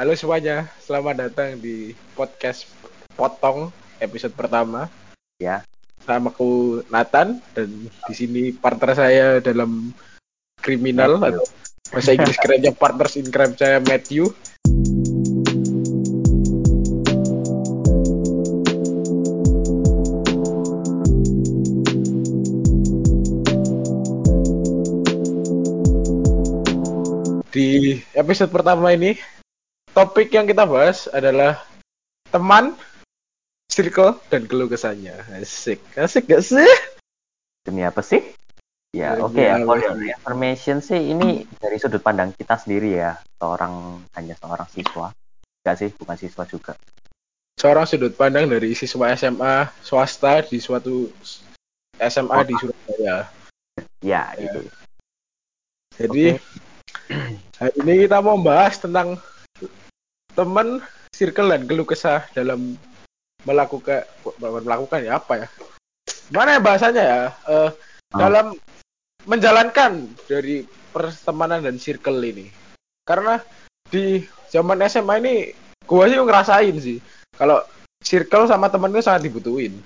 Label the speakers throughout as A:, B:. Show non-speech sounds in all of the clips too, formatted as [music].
A: Halo semuanya, selamat datang di podcast Potong episode pertama.
B: Ya.
A: Sama aku Nathan dan di sini partner saya dalam kriminal
B: Matthew.
A: atau bahasa Inggris kerennya partners in crime saya Matthew. Di episode pertama ini topik yang kita bahas adalah teman, circle, dan keluh kesahnya. Asik, asik gak sih?
B: Demi apa sih? Ya,
A: Demi
B: oke ya.
A: apa?
B: For your information sih, ini dari sudut pandang kita sendiri ya. Seorang hanya seorang siswa. Enggak sih, bukan siswa juga.
A: Seorang sudut pandang dari siswa SMA swasta di suatu SMA di Surabaya.
B: Ya,
A: Ya.
B: itu.
A: Jadi hari ini kita mau bahas tentang teman, circle, dan keluh kesah dalam melakukan melakukan ya apa ya? Mana ya bahasanya ya? Eh,
B: Ah.
A: Dalam menjalankan dari pertemanan dan circle ini. Karena di zaman SMA ini gua sih ngerasain sih kalau circle sama temen itu sangat dibutuhin.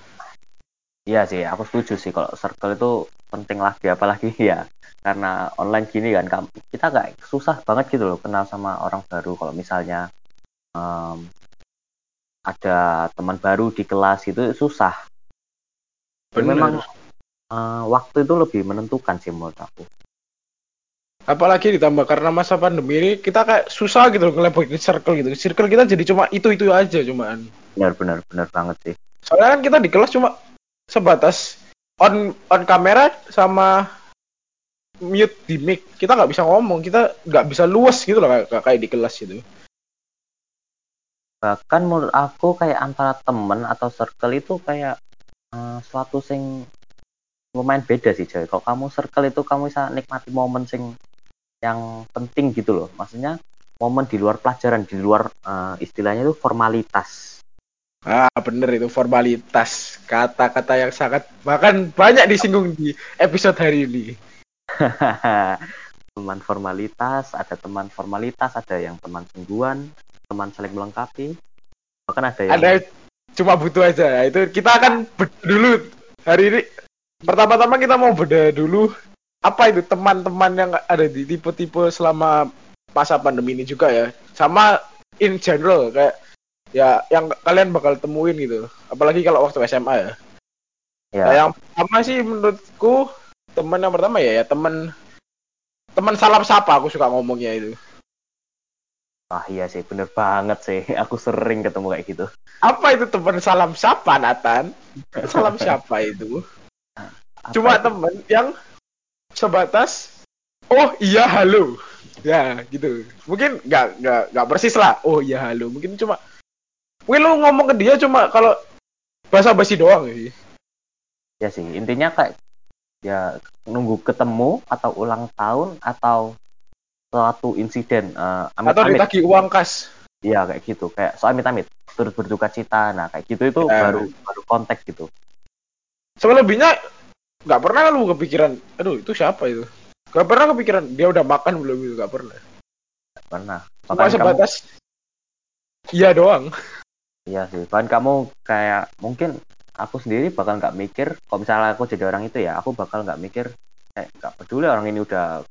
B: Iya sih, aku setuju sih kalau circle itu penting lagi apalagi [laughs] ya karena online gini kan kita nggak susah banget gitu loh kenal sama orang baru kalau misalnya em, ada teman baru di kelas itu susah.
A: Bener.
B: memang eh, waktu itu lebih menentukan sih menurut aku.
A: Apalagi ditambah karena masa pandemi ini kita kayak susah gitu loh ngelebihin circle gitu. Circle kita jadi cuma itu-itu aja cuman.
B: Benar benar benar banget sih.
A: Soalnya kan kita di kelas cuma sebatas on on kamera sama mute di mic. Kita nggak bisa ngomong, kita nggak bisa luas gitu loh kayak, kayak di kelas gitu.
B: Bahkan menurut aku kayak antara temen atau circle itu kayak eh, suatu sing lumayan beda sih coy. Kalau kamu circle itu kamu bisa nikmati momen sing yang penting gitu loh. Maksudnya momen di luar pelajaran, di luar eh, istilahnya itu formalitas.
A: Ah, bener itu formalitas. Kata-kata yang sangat bahkan banyak disinggung di episode hari ini. [laughs]
B: teman formalitas, ada teman formalitas, ada yang teman sungguhan, teman saling melengkapi. Bahkan ada yang
A: Ada cuma butuh aja. Itu kita akan bedah dulu hari ini. Pertama-tama kita mau bedah dulu apa itu teman-teman yang ada di tipe-tipe selama masa pandemi ini juga ya. Sama in general kayak ya yang kalian bakal temuin gitu. Apalagi kalau waktu SMA ya.
B: ya,
A: Nah, yang pertama sih menurutku teman yang pertama ya ya teman teman salam sapa aku suka ngomongnya itu.
B: Ah iya sih, bener banget sih. [laughs] Aku sering ketemu kayak gitu.
A: Apa itu teman salam sapa Nathan? Salam siapa itu? [laughs]
B: Apa
A: Cuma
B: itu?
A: temen yang sebatas oh iya halo. Ya, gitu. Mungkin nggak nggak nggak persis lah. Oh iya halo. Mungkin cuma Wih lu ngomong ke dia cuma kalau bahasa basi doang sih.
B: ya sih intinya kayak ya nunggu ketemu atau ulang tahun atau suatu insiden eh, amit
A: Atau
B: amit
A: ditagih uang kas.
B: iya kayak gitu kayak so amit amit turut berduka cita nah kayak gitu itu
A: Ya.
B: baru baru konteks gitu
A: Selebihnya nggak pernah lu kepikiran, aduh itu siapa itu? Gak pernah kepikiran dia udah makan belum itu gak pernah.
B: Nggak pernah
A: Cuma
B: Bahkan kamu
A: sebatas iya doang.
B: iya sih bahkan kamu kayak mungkin aku sendiri bakal nggak mikir kalau misalnya aku jadi orang itu ya aku bakal nggak mikir kayak nggak peduli orang ini udah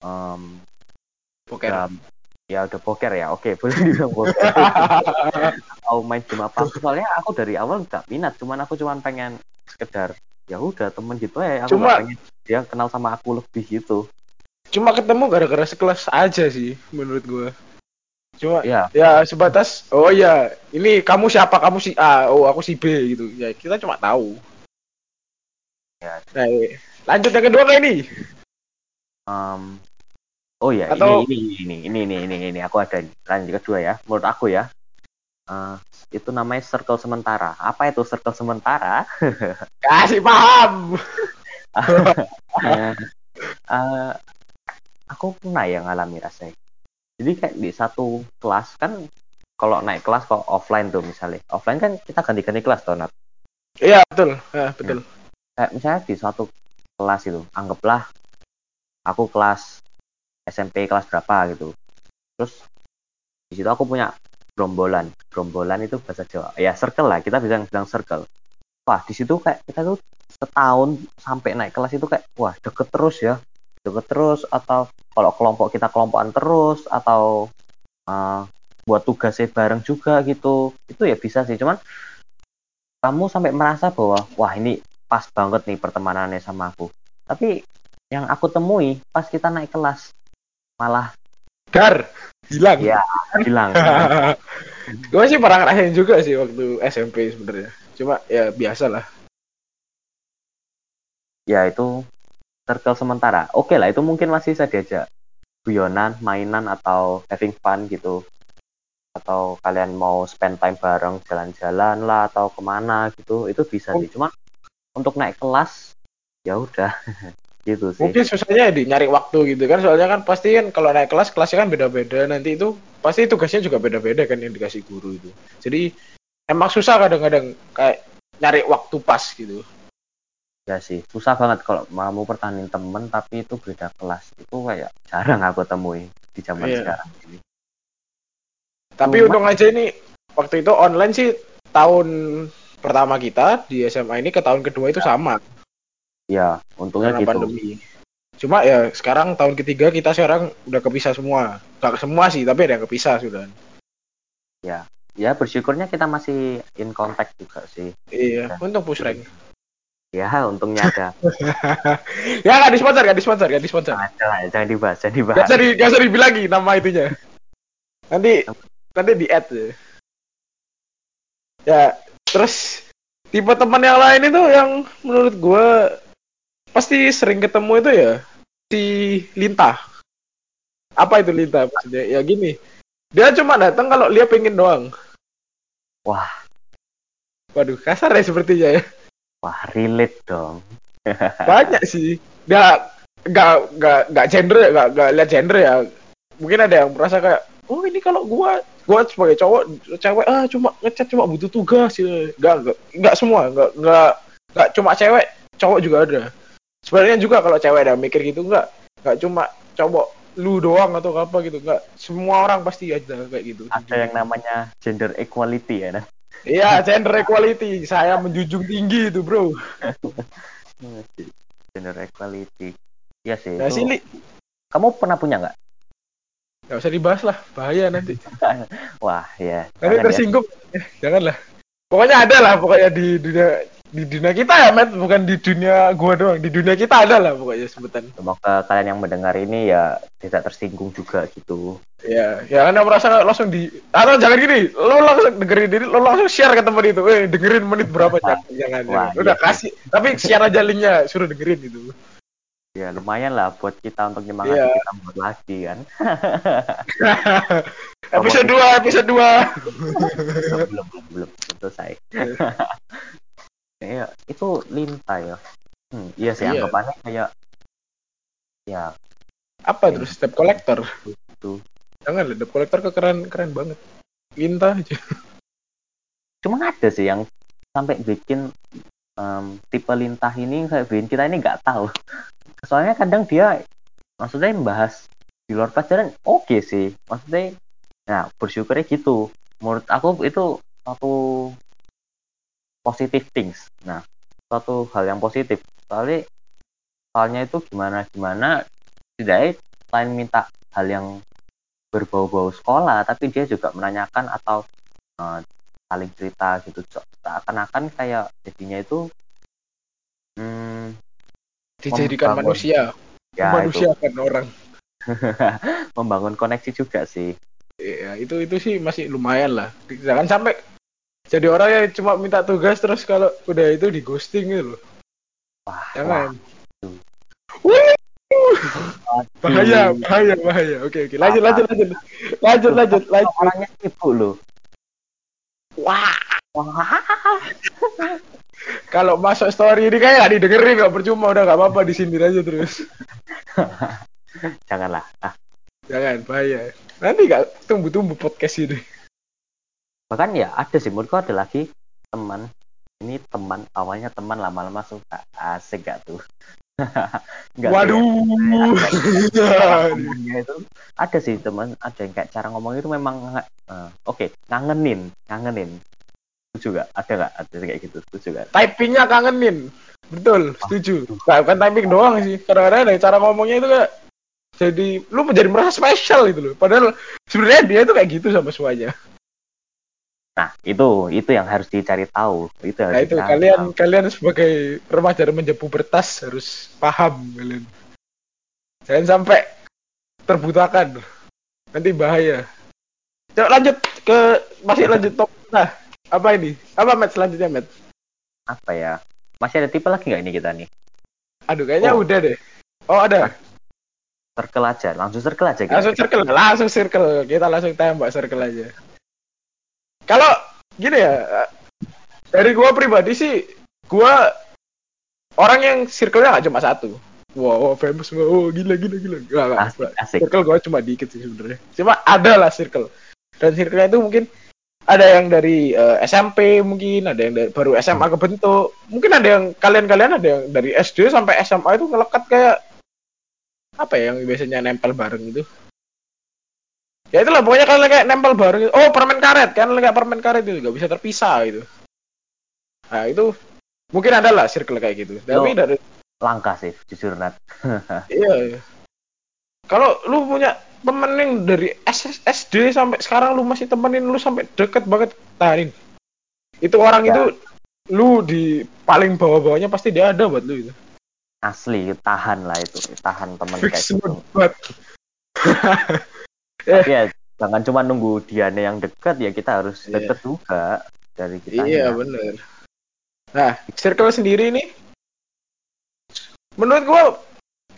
B: em,
A: Oke.
B: udah ya udah poker ya. Oke [laughs] boleh dibilang poker. [laughs] Mau main game apa soalnya aku dari awal nggak minat. Cuman aku cuman pengen sekedar ya udah temen gitu ya aku
A: Cuma-
B: pengen dia kenal sama aku lebih gitu.
A: Cuma ketemu gara-gara sekelas aja sih menurut gua. Cuma
B: ya.
A: ya sebatas oh ya ini kamu siapa? Kamu si A oh aku si B gitu. Ya kita cuma tahu.
B: Ya.
A: nah, lanjut yang kedua kayak ini.
B: Em, oh ya
A: Atau-
B: ini, ini ini ini ini ini ini. Aku ada lanjut kedua ya. Menurut aku ya. Eh, itu namanya circle sementara. Apa itu circle sementara? [laughs]
A: Kasih paham.
B: Eh, eh, aku pernah ya ngalami rasanya jadi kayak di satu kelas kan kalau naik kelas kalau offline tuh misalnya. Offline kan kita ganti-ganti kelas tuh Nat.
A: iya betul. Ah, betul.
B: Kayak misalnya di suatu kelas itu anggaplah aku kelas SMP kelas berapa gitu. Terus di situ aku punya gerombolan. Gerombolan itu bahasa Jawa. Ya circle lah. Kita bisa bilang circle. Wah di situ kayak kita tuh setahun sampai naik kelas itu kayak wah deket terus ya. Deket terus atau kalau kelompok kita kelompokan terus atau uh, buat tugasnya bareng juga gitu. Itu ya bisa sih. Cuman kamu sampai merasa bahwa wah ini pas banget nih pertemanannya sama aku. Tapi yang aku temui pas kita naik kelas malah
A: gar hilang.
B: Ya hilang. [laughs]
A: Gue sih pernah ngerasain juga sih waktu SMP sebenarnya. Cuma ya biasa lah.
B: Ya itu circle sementara. Oke lah itu mungkin masih bisa diajak guyonan mainan atau having fun gitu. Atau kalian mau spend time bareng jalan-jalan lah atau ke mana gitu. Itu bisa sih. Cuma untuk naik kelas ya udah [laughs] gitu sih.
A: Mungkin susahnya di nyari waktu gitu kan. Soalnya kan pasti kan kalau naik kelas kelasnya kan beda-beda. Nanti itu pasti tugasnya juga beda-beda kan yang dikasih guru itu. Jadi emang susah kadang-kadang kayak nyari waktu pas gitu.
B: Ya sih. Susah banget kalau mau pertanding temen tapi itu beda kelas. Itu kayak jarang aku temui di zaman iya. sekarang ini.
A: Tapi Cuma, untung aja ini waktu itu online sih tahun pertama kita di SMA ini ke tahun kedua itu sama
B: Ya, untungnya Karena gitu.
A: pandemi. Cuma ya sekarang tahun ketiga kita sekarang udah kepisah semua. Gak semua sih, tapi ada yang kepisah sudah.
B: Ya, ya bersyukurnya kita masih in contact juga sih.
A: Iya, ya. untung push rank.
B: Ya, untungnya ada. [laughs]
A: ya nggak disponsor, nggak disponsor, nggak disponsor.
B: Nah, jangan dibahas, jangan dibahas.
A: Gak usah, di, gak usah dibilang nama itunya. Nanti, nanti di add ya. Ya, terus tipe teman yang lain itu yang menurut gue pasti sering ketemu itu ya si Lintah. Apa itu Lintah maksudnya? Ya gini, dia cuma datang kalau dia pengen doang.
B: Wah.
A: Waduh, kasar ya sepertinya ya.
B: Wah, relate dong. [laughs]
A: Banyak sih. Dia nggak nggak nggak gender ya, nggak nggak lihat gender ya. Mungkin ada yang merasa kayak, oh ini kalau gua gua sebagai cowok cewek ah cuma ngecat cuma butuh tugas ya. Nggak nggak nggak semua, nggak nggak nggak cuma cewek, cowok juga ada sebenarnya juga kalau cewek ada mikir gitu nggak. Nggak cuma cowok lu doang atau apa gitu nggak. Semua orang pasti ada kayak gitu.
B: Ada yang namanya gender equality ya nah?
A: iya gender equality. Saya menjunjung tinggi itu bro. [laughs]
B: Gender equality. Iya sih
A: nah, itu... sini.
B: Kamu pernah punya nggak?
A: Nggak usah dibahas lah bahaya nanti. [laughs]
B: Wah ya.
A: Nanti ya. tersinggung. Ya. janganlah. Pokoknya ada lah pokoknya di dunia di dunia kita ya Matt bukan di dunia gua doang. Di dunia kita ada lah pokoknya sebutan.
B: Semoga kalian yang mendengar ini ya tidak tersinggung juga gitu.
A: Ya ya anda merasa langsung di atau jangan gini lo langsung dengerin diri lo langsung share ke temen itu. Eh dengerin menit berapa jangan jangan, Wah, udah iya, kasih tapi share aja linknya suruh dengerin gitu
B: ya lumayan lah buat kita untuk nyemangati yeah. kita buat lagi kan? [laughs]
A: Episode dua episode dua.
B: Belum belum belum selesai [laughs] kayak itu lintah ya. Hmm, iya sih iya. anggapannya kayak ya.
A: Apa ya, terus step collector itu jangan lah step collector keren keren banget. Lintah aja.
B: Cuma ada sih yang sampai bikin um, tipe lintah ini kayak bikin kita ini nggak tahu. Soalnya kadang dia maksudnya membahas di luar pacaran oke okay sih. Maksudnya nah bersyukurnya gitu. Menurut aku itu satu positive things. Nah, suatu hal yang positif. Soalnya soalnya itu gimana gimana tidak selain minta hal yang berbau-bau sekolah, tapi dia juga menanyakan atau uh, saling cerita gitu. Seakan-akan kayak jadinya itu
A: hmm, dijadikan membangun, manusia, ya, kan orang. [laughs]
B: membangun koneksi juga sih.
A: Iya, itu itu sih masih lumayan lah. Jangan sampai jadi orang yang cuma minta tugas terus kalau udah itu di ghosting gitu loh. Wah, jangan wah. bahaya bahaya bahaya. Oke oke. Lanjut lanjut lanjut. Lanjut lanjut lanjut.
B: orangnya ibu loh.
A: Wah. Wah. Kalau masuk story ini kayak gak didengerin gak percuma. Udah gak apa-apa di sini aja terus. [laughs]
B: Janganlah. Ah.
A: jangan bahaya. Nanti gak tumbuh-tumbuh podcast ini
B: bahkan ya ada sih menurutku ada lagi teman ini teman awalnya teman lama-lama suka asik gak tuh [laughs] Enggak,
A: Waduh.
B: ngomongnya itu ada sih teman ada yang kayak cara ngomong itu memang eh, oke ngangenin ngangenin setuju gak ada gak ada kayak gitu setuju gak
A: Typingnya kangenin. Betul, setuju. Nah, bukan typing doang sih. Kadang-kadang ada cara ngomongnya itu kayak jadi lu menjadi merasa spesial gitu loh. Padahal sebenarnya dia itu kayak gitu sama semuanya.
B: Nah itu itu yang harus dicari tahu itu
A: Nah
B: harus
A: itu
B: dicari
A: kalian
B: tahu.
A: kalian sebagai remaja-remaja pubertas harus paham kalian. Jangan sampai terbutakan. Nanti bahaya. Coba lanjut ke masih lanjut top. Nah, apa ini? Apa match selanjutnya, Matt?
B: apa ya masih ada tipe lagi nggak ini kita nih
A: Aduh, kayaknya
B: Oh.
A: udah deh. Oh, ada.
B: circle aja langsung circle aja kita.
A: Langsung circle, langsung circle. Kita langsung tembak circle aja. Kalau gini ya, dari gua pribadi sih, gua orang yang circle-nya nggak cuma satu. Wow, famous, wow, gila, gila, gila. Nggak, nggak,
B: asik asik.
A: Circle gue cuma dikit sih sebenarnya. Cuma ada lah circle. Dan circle itu mungkin ada yang dari eh, SMP mungkin ada yang dari baru SMA kebentuk. Mungkin ada yang kalian-kalian ada yang dari SD sampai SMA itu ngelekat kayak apa ya yang biasanya nempel bareng itu ya itulah pokoknya kalian kayak nempel bareng oh permen karet kan kayak permen karet itu nggak bisa terpisah gitu nah itu mungkin ada lah circle kayak gitu tapi dari
B: langka sih jujur Nat [laughs]
A: Iya. iya. Kalau lu punya temen yang dari SS SD sampai sekarang lu masih temenin lu sampai deket banget, tahanin. Itu orang
B: Ya.
A: itu lu di paling bawah-bawahnya pasti dia ada buat lu itu.
B: asli tahan lah itu tahan kayak
A: Fix
B: gitu
A: buat. [laughs]
B: tapi ya jangan cuma nunggu dianya yang dekat ya kita harus
A: Iya.
B: deket juga dari kita
A: Iya bener. Nah, circle sendiri nih, menurut gua,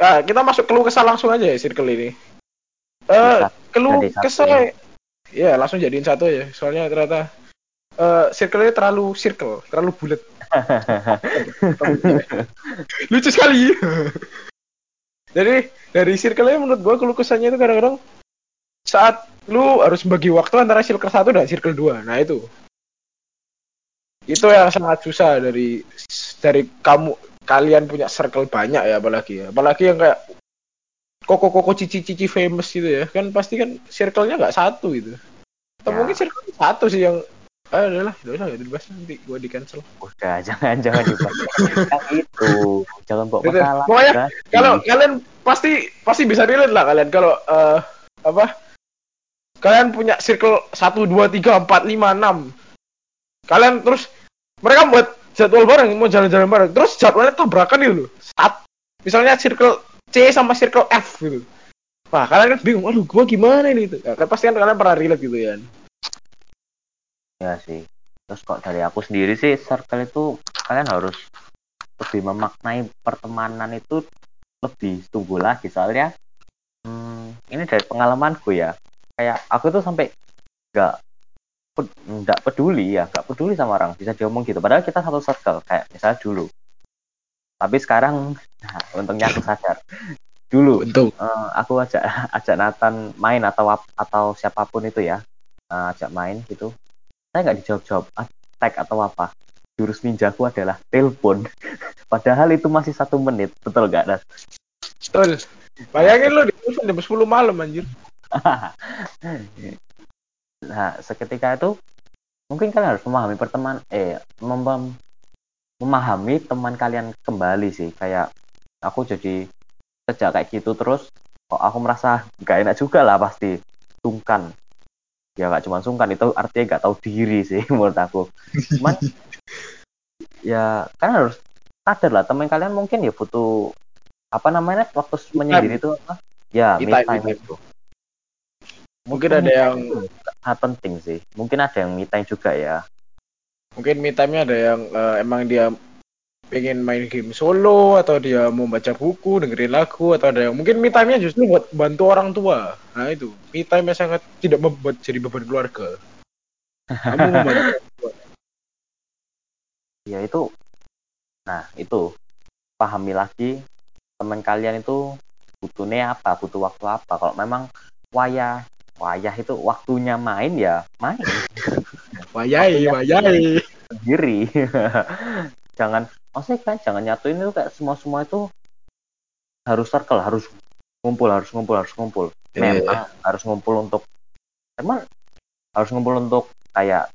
A: nah, kita masuk keluh kesah langsung aja ya circle ini. Eh,
B: Bisa
A: keluh kesah,
B: ya.
A: langsung jadiin satu ya. Soalnya ternyata eh circle-nya terlalu circle, terlalu bulat. [laughs] Lucu sekali. Jadi dari circle-nya menurut gua keluh kesahnya itu kadang-kadang saat lu harus bagi waktu antara circle satu dan circle 2. Nah, itu. Itu yang sangat susah dari dari kamu kalian punya circle banyak ya apalagi ya. Apalagi yang kayak koko-koko cici-cici famous gitu ya. Kan pasti kan circle-nya nggak satu gitu. Atau
B: Ya.
A: mungkin circle satu sih yang ah udahlah, udah usah gitu dibahas nanti gua di cancel.
B: udah [laughs] jangan jangan dibahas yang itu jangan bawa
A: Gitu.
B: masalah
A: Pokoknya kalau kalian pasti pasti bisa relate lah kalian kalau eh, apa kalian punya circle 1 2 3 4 5 6 kalian terus mereka buat jadwal bareng mau jalan-jalan bareng. Terus jadwalnya tabrakan gitu loh. Saat misalnya circle C sama circle F gitu. Wah kalian kan bingung aduh gua gimana ini? Gitu. Ya, kan pasti kan kalian pernah relate gitu ya
B: ya sih. Terus kok dari aku sendiri sih circle itu kalian harus lebih memaknai pertemanan itu lebih tumbuh lagi. Soalnya hmm, ini dari pengalamanku ya kayak aku tuh sampai nggak nggak peduli ya nggak peduli sama orang bisa diomong gitu. Padahal kita satu circle kayak misalnya dulu. Tapi sekarang nah, untungnya aku sadar. Dulu
A: untung.
B: eh, aku ajak [laughs] ajak Nathan main atau atau siapa pun itu ya eh, ajak main gitu. Saya nggak dijawab jawab tag atau apa? Jurus ninjaku adalah telepon. [laughs] Padahal itu masih satu menit betul nggak Nat?
A: betul. Bayangin lu di telepon jam 10 malam anjir [laughs]
B: nah seketika itu mungkin kalian harus memahami perteman eh mem- memahami teman kalian kembali sih. Kayak aku jadi sejak kayak gitu terus kok aku merasa gak enak juga lah pasti sungkan. Ya gak cuma sungkan itu artinya gak tahu diri sih [laughs] menurut aku. Cuman ya kan harus sadar lah teman kalian mungkin ya butuh apa namanya waktu menyendiri itu apa? Ya
A: me time.
B: itu
A: mungkin ada yang
B: sangat penting sih. Mungkin ada yang me time juga ya.
A: Mungkin me time-nya ada yang eh, emang dia pengen main game solo atau dia mau baca buku dengerin lagu atau ada yang mungkin me time-nya justru buat bantu orang tua. Nah itu. Me time yang sangat tidak membuat jadi beban keluarga. Kamu membantu
B: ya itu. Nah itu. Pahami lagi teman kalian itu butuhnya apa butuh waktu apa. Kalau memang wayah wayah itu waktunya main ya main.
A: Wayai wayai.
B: sendiri. [laughs] Jangan maksudnya kan jangan nyatuin itu kayak semua semua itu harus circle harus ngumpul harus ngumpul harus ngumpul.
A: Iya,
B: memang harus ngumpul untuk emang harus ngumpul untuk kayak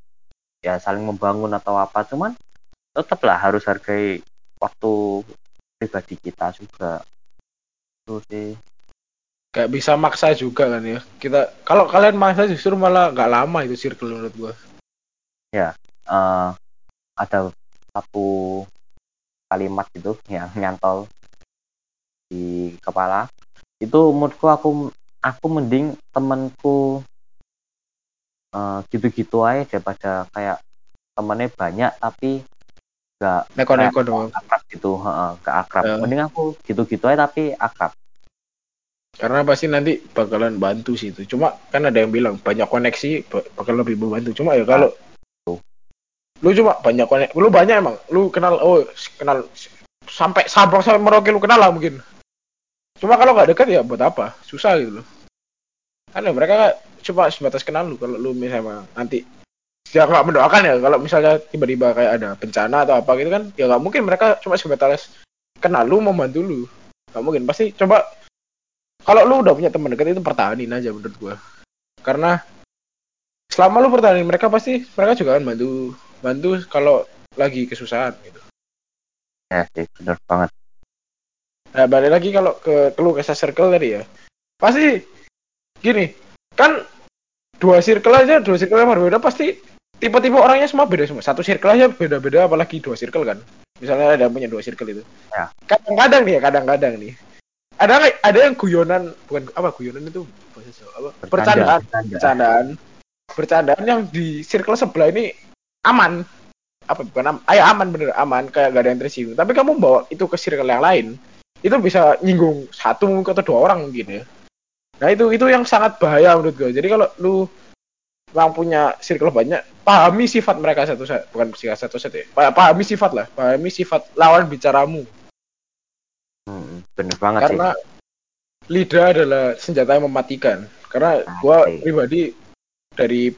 B: ya saling membangun atau apa cuman tetaplah harus hargai waktu pribadi kita juga. Itu sih
A: Gak bisa maksa juga kan ya. Kita kalau kalian maksa justru malah nggak lama itu circle menurut gua.
B: eh, ada satu kalimat gitu yang nyantol di kepala itu menurutku aku aku mending temenku eh, gitu-gitu aja daripada kayak temennya banyak tapi nggak
A: Neko-neko doang.
B: akrab gitu heeh, nggak akrab
A: Ya.
B: mending aku gitu-gitu aja tapi akrab
A: Karena pasti nanti bakalan bantu sih itu. Cuma kan ada yang bilang banyak koneksi ba- bakal lebih membantu. Cuma ya kalau
B: Tuh.
A: lu cuma banyak koneksi, lu banyak emang. Lu kenal oh kenal sampai Sabang sampai Merauke lu kenal lah mungkin. Cuma kalau nggak dekat ya buat apa? Susah gitu loh. Karena mereka cuma sebatas kenal lu kalau lu misalnya nanti ya nggak mendoakan ya kalau misalnya tiba-tiba kayak ada bencana atau apa gitu kan ya nggak mungkin mereka cuma sebatas kenal lu membantu lu nggak mungkin pasti coba kalau lu udah punya teman dekat itu pertahanin aja menurut gua. Karena selama lu pertahanin mereka pasti mereka juga akan bantu bantu kalau lagi kesusahan gitu.
B: Ya sih bener banget.
A: Nah balik lagi kalau ke keluh kesah circle tadi ya. Pasti gini kan dua circle aja dua circle yang berbeda pasti tipe-tipe orangnya semua beda semua. Satu circle aja beda-beda apalagi dua circle kan. Misalnya ada yang punya dua circle itu.
B: Ya.
A: kadang-kadang nih ya kadang-kadang nih ada nggak- ada yang guyonan bukan apa guyonan itu? Bahasa Jawa, apa?
B: Bercanda,
A: bercandaan
B: bercanda.
A: bercandaan. Bercandaan yang di circle sebelah ini aman. Apa bukan am ayo aman bener aman. Kayak gak ada yang tersinggung. Tapi kamu bawa itu ke circle yang lain itu bisa nyinggung satu mungkin atau dua orang mungkin ya. Nah itu itu yang sangat bahaya menurut gue jadi kalau lu yang punya circle banyak pahami sifat mereka satu set bukan sifat satu set ya. Pa- pahami sifat lah. Pahami sifat lawan bicaramu
B: Hmm, bener banget
A: karena lidah adalah senjata yang mematikan. Karena gua
B: Asik.
A: pribadi dari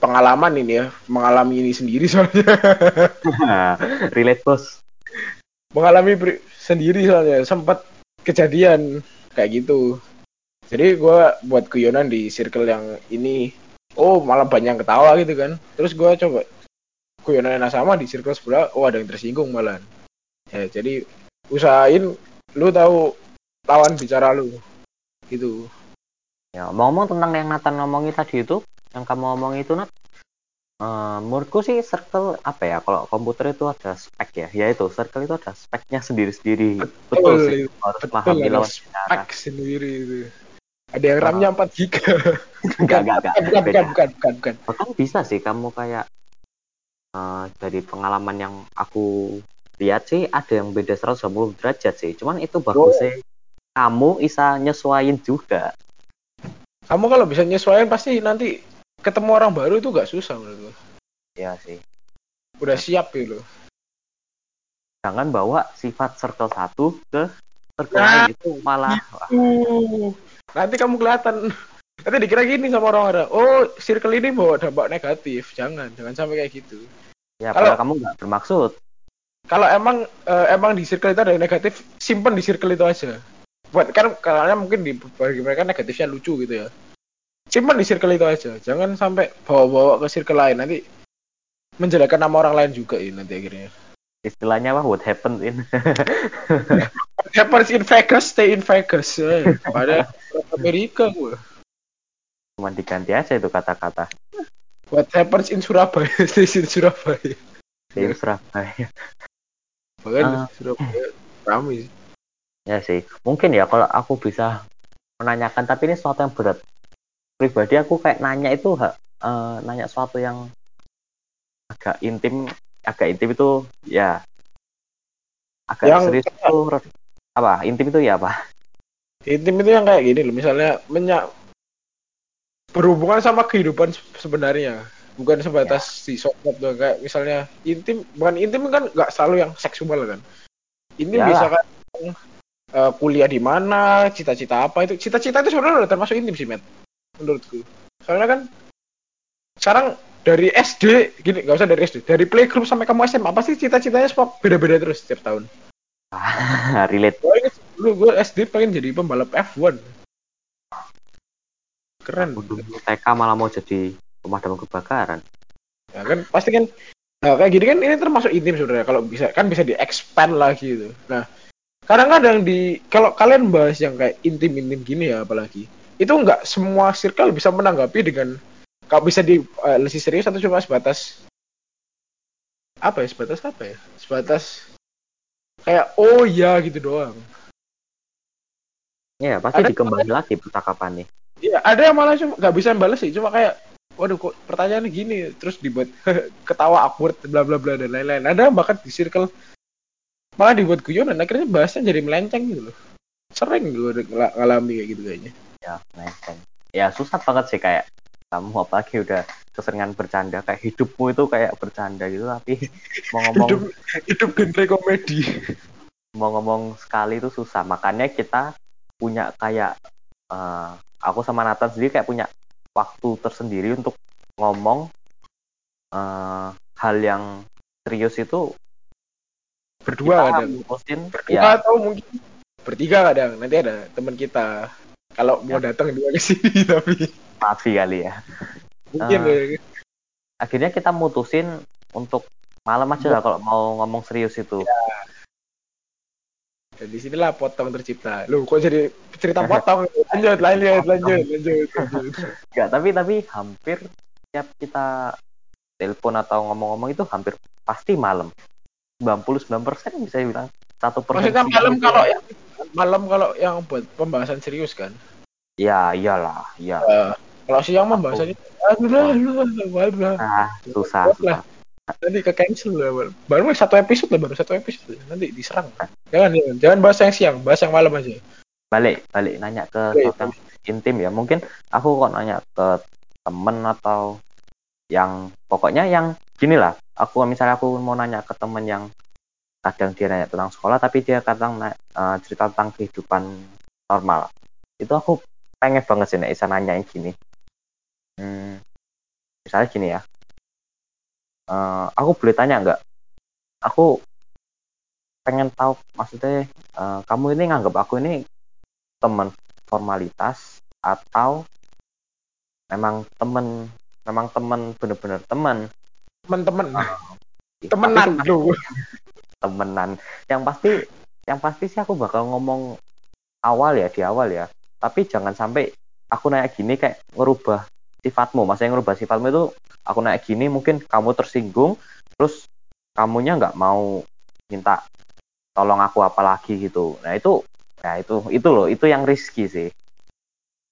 A: pengalaman ini ya mengalami ini sendiri [laughs] soalnya.
B: Sih [laughs] relate bos.
A: Mengalami sendiri soalnya. Sempat kejadian kayak gitu. Jadi gua buat guyonan di circle yang ini. Oh malah banyak yang ketawa gitu kan. Terus gua coba guyonan yang sama di circle sebelah. Oh ada yang tersinggung malah. Ya jadi usahain lu tahu lawan bicara lu gitu
B: Ya, ngomong tentang yang Nathan ngomongin tadi itu, yang kamu ngomong itu Nat, eh, menurutku sih circle apa ya? Kalau komputer itu ada spek ya, ya itu circle itu ada speknya sendiri-sendiri. Betul, sih, harus
A: betul ada
B: lawan bicara.
A: spek sendiri itu ada yang RAM-nya 4 giga
B: Enggak, enggak, enggak.
A: bukan, bukan, bukan, bukan, bukan.
B: Bahkan bisa sih kamu kayak eh, dari pengalaman yang aku lihat sih ada yang beda 180 derajat sih. Cuman itu bagusnya kamu bisa nyesuaiin juga.
A: kamu kalau bisa nyesuaiin pasti nanti ketemu orang baru itu gak susah menurut gua.
B: Ya sih.
A: udah siap gitu loh.
B: Jangan bawa sifat circle satu ke circle
A: Nah,
B: itu malah.
A: Uh, nanti kamu kelihatan. Nanti dikira gini sama orang-orang oh circle ini bawa dampak negatif. Jangan jangan sampai kayak gitu.
B: Ya
A: Kalau-
B: kamu nggak bermaksud.
A: Kalau emang eh, emang di circle itu ada yang negatif simpen di circle itu aja buat kan karena mungkin di bagi mereka negatifnya lucu gitu ya simpen di circle itu aja jangan sampai bawa-bawa ke circle lain nanti menjelekkan nama orang lain juga ini nanti akhirnya
B: Istilahnya apa? What happened in?
A: What happens in Vegas stay in Vegas eh, pada Amerika gue
B: Cuma diganti aja itu kata-kata.
A: What happens in Surabaya [laughs] stay in Surabaya
B: Di
A: Iya.
B: Surabaya.
A: Bahkan
B: Ah.
A: Surabaya ramai sih.
B: Ya sih. Mungkin ya kalau aku bisa menanyakan, tapi ini sesuatu yang berat. Pribadi aku kayak nanya itu eh, nanya sesuatu yang agak intim, agak intim itu ya agak
A: Yang-
B: serius itu apa? Intim itu ya apa?
A: intim itu yang kayak gini loh misalnya menyak berhubungan sama kehidupan se- sebenarnya bukan sebatas di sosmed doang kayak misalnya intim bukan intim kan nggak selalu yang seksual kan. Intim
B: Iyalah.
A: bisa kan eh, kuliah di mana cita-cita apa itu cita-cita itu sebenarnya udah termasuk intim sih met. Menurutku. Soalnya kan sekarang dari SD gini nggak usah dari SD dari playgroup sampai kamu SMA pasti cita-citanya semua beda-beda terus setiap tahun. [laughs]
B: Relate.
A: Gue inget, dulu gue SD pengen jadi pembalap F1 keren.
B: Aku dulu TK malah mau jadi pemadam kebakaran.
A: ya kan pasti kan nah, kayak gini kan ini termasuk intim sebenarnya kalau bisa kan bisa di expand lagi gitu nah kadang-kadang di kalau kalian bahas yang kayak intim-intim gini ya apalagi itu nggak semua circle bisa menanggapi dengan kalau bisa di eh, lebih serius atau cuma sebatas apa ya sebatas apa ya sebatas kayak oh ya gitu doang
B: Ya, pasti
A: Ada-
B: dikembangin lagi percakapannya.
A: Iya, ada yang malah cuma nggak bisa balas sih, cuma kayak waduh kok pertanyaannya gini terus dibuat [laughs] ketawa awkward bla bla bla dan lain-lain. Ada bahkan di circle malah dibuat guyonan akhirnya bahasnya jadi melenceng gitu loh. Sering gue ngel- ngalami kayak gitu kayaknya.
B: Ya, melenceng. Ya, susah banget sih kayak kamu apalagi udah keseringan bercanda kayak hidupmu itu kayak bercanda gitu tapi mau [laughs] ngomong
A: Hidup hidup genre komedi.
B: mau ngomong sekali itu susah makanya kita punya kayak eh, aku sama Nathan sendiri kayak punya waktu tersendiri untuk ngomong eh, hal yang serius itu
A: Berdua kadang.
B: mutusin
A: Berdua
B: ya
A: atau mungkin bertiga kadang. Nanti ada teman kita kalau mau
B: Ya.
A: datang dua ke sini tapi
B: mati kali ya
A: mungkin ya.
B: akhirnya kita mutusin untuk malam aja lah kalau mau ngomong serius itu
A: Dan di sinilah potong tercipta. Lu kok jadi cerita potong? Lanjut, lanjut, lanjut, lanjut. lanjut.
B: Enggak, tapi tapi hampir tiap kita telepon atau ngomong-ngomong itu hampir pasti malam 99% bisa dibilang satu persen
A: Maksudnya malam
B: itu-
A: kalau yang malam kalau yang buat pembahasan serius kan.
B: ya iyalah ya
A: Eh, kalau siang pembahasannya aduh lah, aduh aduh
B: ah
A: Buat
B: susah
A: lah. Nanti ke cancel lah. Baru. Baru satu episode lah, baru satu episode. Nanti diserang. Jangan, jangan, jangan bahas yang siang, bahas yang malam aja.
B: balik balik nanya ke yang intim ya mungkin aku kok nanya ke temen atau yang pokoknya yang gini lah aku misalnya aku mau nanya ke temen yang kadang dia nanya tentang sekolah tapi dia kadang eh, cerita tentang kehidupan normal itu aku pengen banget sih nek bisa nanya yang gini hmm, misalnya gini ya Eh, aku boleh tanya nggak? Aku pengen tahu maksudnya eh, kamu ini nganggap aku ini teman formalitas atau memang temen memang temen bener-bener temen?
A: Teman-teman,
B: Tapi
A: temenan [laughs]
B: temenan. Yang pasti yang pasti sih aku bakal ngomong awal ya di awal ya. Tapi jangan sampai aku nanya gini kayak ngerubah sifatmu maksudnya ngerubah sifatmu itu aku nanya gini mungkin kamu tersinggung terus kamunya nggak mau minta tolong aku apa lagi gitu nah itu nah itu itu loh itu yang risky sih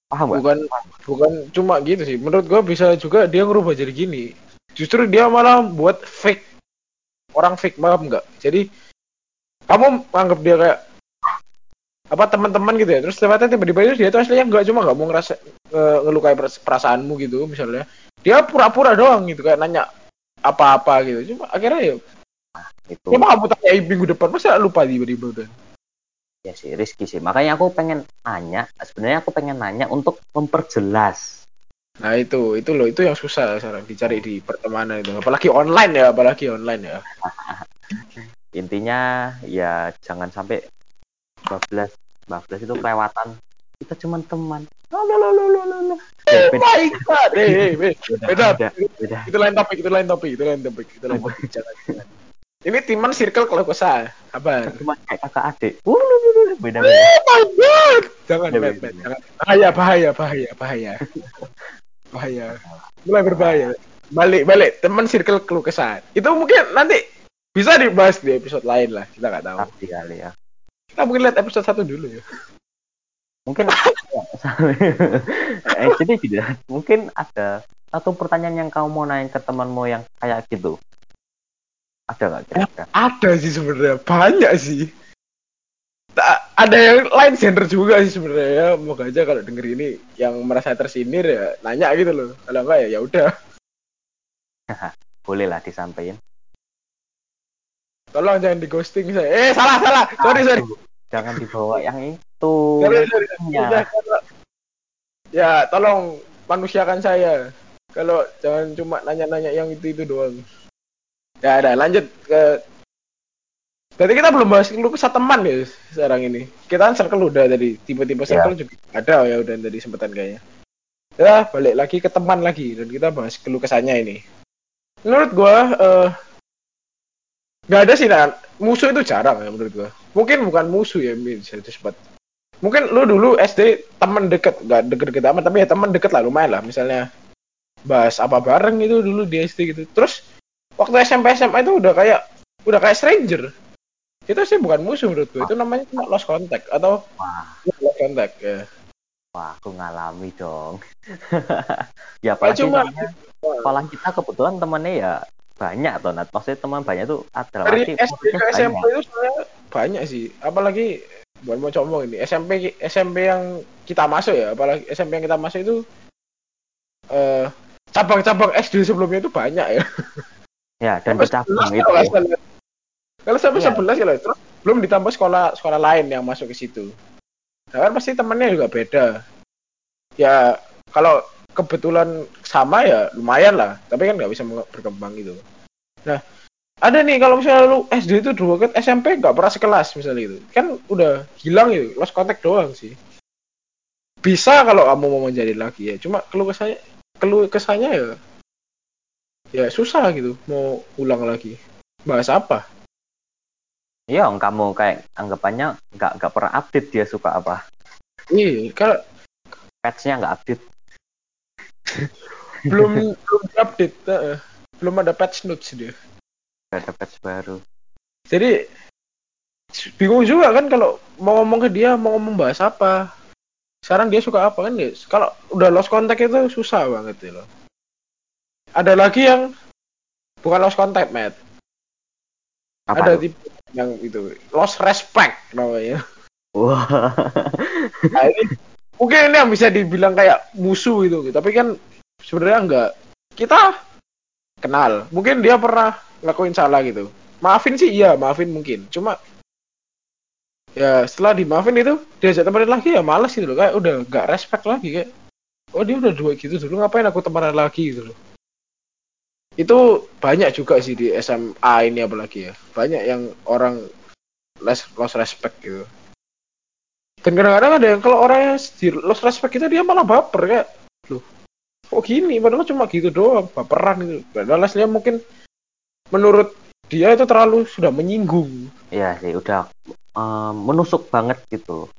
B: paham
A: Bukan bukan cuma gitu sih. Menurut gua bisa juga dia ngerubah jadi gini. Justru dia malah buat fake orang fake paham nggak? Jadi kamu anggap dia kayak apa teman-teman gitu ya. Terus ternyata tiba-tiba itu dia tuh aslinya nggak cuma nggak mau ngerasa nge- ngelukai peras- perasaanmu gitu misalnya. Dia pura-pura doang gitu kayak nanya apa-apa gitu. Cuma akhirnya ya
B: itu.
A: coba kamu tanya minggu depan masa lupa tiba-tiba udah
B: ya sih risky sih. Makanya aku pengen nanya sebenarnya aku pengen nanya untuk memperjelas.
A: Nah itu itu loh itu yang susah sekarang dicari di pertemanan itu. Apalagi online ya apalagi online ya. [laughs]
B: Intinya ya jangan sampai 12 12 itu kelewatan kita cuma teman beda,
A: eh, eh, eh. beda.
B: beda,
A: itu lain topik itu lain topik itu lain topik itu lain topik ini timan circle kalau kesah apa
B: cuma kayak kakak adik Uh, beda beda
A: Oh! Jangan, jangan. Bahaya, bahaya, bahaya, bahaya. bahaya. Mulai berbahaya. Balik, balik. Teman circle keluh kesah. Itu mungkin nanti bisa dibahas di episode lain lah. Kita nggak tahu.
B: pasti kali ya
A: Kita mungkin lihat episode satu dulu ya.
B: mungkin [laughs] eh, jadi gini mungkin ada satu pertanyaan yang kamu mau nanya ke temanmu yang kayak gitu ada nggak kira-kira
A: Ada sih sebenarnya. Banyak sih. Ta- ada yang lain gender juga sih sebenarnya ya. Moga aja kalau denger ini yang merasa tersindir ya nanya gitu loh. Kalau enggak ya ya udah. [laughs]
B: boleh lah disampaikan
A: Tolong jangan di ghosting saya. Eh salah salah. Sorry sorry.
B: jangan dibawa yang itu
A: Sorry, sorry.
B: Ya.
A: Ya, tolong manusiakan saya. Kalau jangan cuma nanya-nanya yang itu-itu doang. Ya, ada lanjut ke Berarti kita belum bahas keluh kesah teman ya sekarang ini. Kita kan circle udah tadi, tipe-tipe
B: Iya.
A: circle juga ada ya udah tadi sempetan kayaknya. Ya, balik lagi ke teman lagi dan kita bahas keluh kesahnya ini. Menurut gua eh nggak ada sih nah, musuh itu jarang ya menurut gua. Mungkin bukan musuh ya bisa disebut. Mungkin lu dulu SD teman deket, nggak deket-deket amat tapi ya teman deket lah lumayan lah. Misalnya bahas apa bareng itu dulu di SD gitu. Terus waktu SMP SMA itu udah kayak udah kayak stranger itu sih bukan musuh menurut gue itu namanya cuma lost contact atau
B: Wah,
A: lost contact ya
B: wah, aku ngalami dong. [laughs] ya apalagi
A: cuma-
B: soalnya sekolah kita kebetulan temennya ya banyak tuh, Nat. Maksudnya teman banyak tuh adalah
A: dari SD ke
B: banyak.
A: SMP itu sebenarnya banyak sih apalagi bukan mau coba ini SMP SMP yang kita masuk ya apalagi SMP yang kita masuk itu eh cabang-cabang SD sebelumnya itu banyak ya
B: Ya, dan bercabang
A: 11
B: itu.
A: kalau salah. kalau sampai
B: Iya.
A: 11 ya terus belum ditambah sekolah sekolah lain yang masuk ke situ nah, kan pasti temennya juga beda ya kalau kebetulan sama ya lumayan lah. Tapi kan nggak bisa berkembang gitu. Nah ada nih kalau misalnya lu SD itu dua ke SMP nggak pernah sekelas misalnya gitu. Kan udah hilang gitu lost contact doang sih. Bisa kalau kamu mau menjadi lagi ya cuma keluh kesahnya keluh kesahnya ya ya susah gitu mau ulang lagi. Bahas apa?
B: Iya, kamu kayak anggapannya nggak nggak pernah update dia suka apa.
A: iya kalau
B: Patch-nya nggak update. [laughs]
A: belum belum update eh, belum ada patch notes dia.
B: Nggak ada patch baru.
A: jadi bingung juga kan kalau mau ngomong ke dia mau ngomong bahas apa. Sekarang dia suka apa kan ya? Kalau udah lost contact itu susah banget ya loh. Ada lagi yang bukan lost contact Matt.
B: Apa
A: ada tipe yang itu lost respect namanya.
B: Wah.
A: nah, ini mungkin ini yang bisa dibilang kayak musuh gitu. Tapi kan sebenarnya enggak. Kita kenal. Mungkin dia pernah ngelakuin salah gitu. Maafin sih iya maafin mungkin. Cuma ya setelah dimaafin itu diajak temenan lagi ya males gitu loh. Kayak udah nggak respect lagi kayak oh dia udah dua gitu dulu ngapain aku temenan lagi? gitu loh. Itu banyak juga sih di SMA ini apalagi ya. Banyak yang orang less lost respect gitu dan kadang-kadang ada yang kalau orang yang di lost respect itu dia malah baper kayak loh kok gini? Padahal cuma gitu doang baperan gitu. Padahal aslinya mungkin menurut dia itu terlalu sudah menyinggung.
B: Iya sih, udah em, menusuk banget gitu.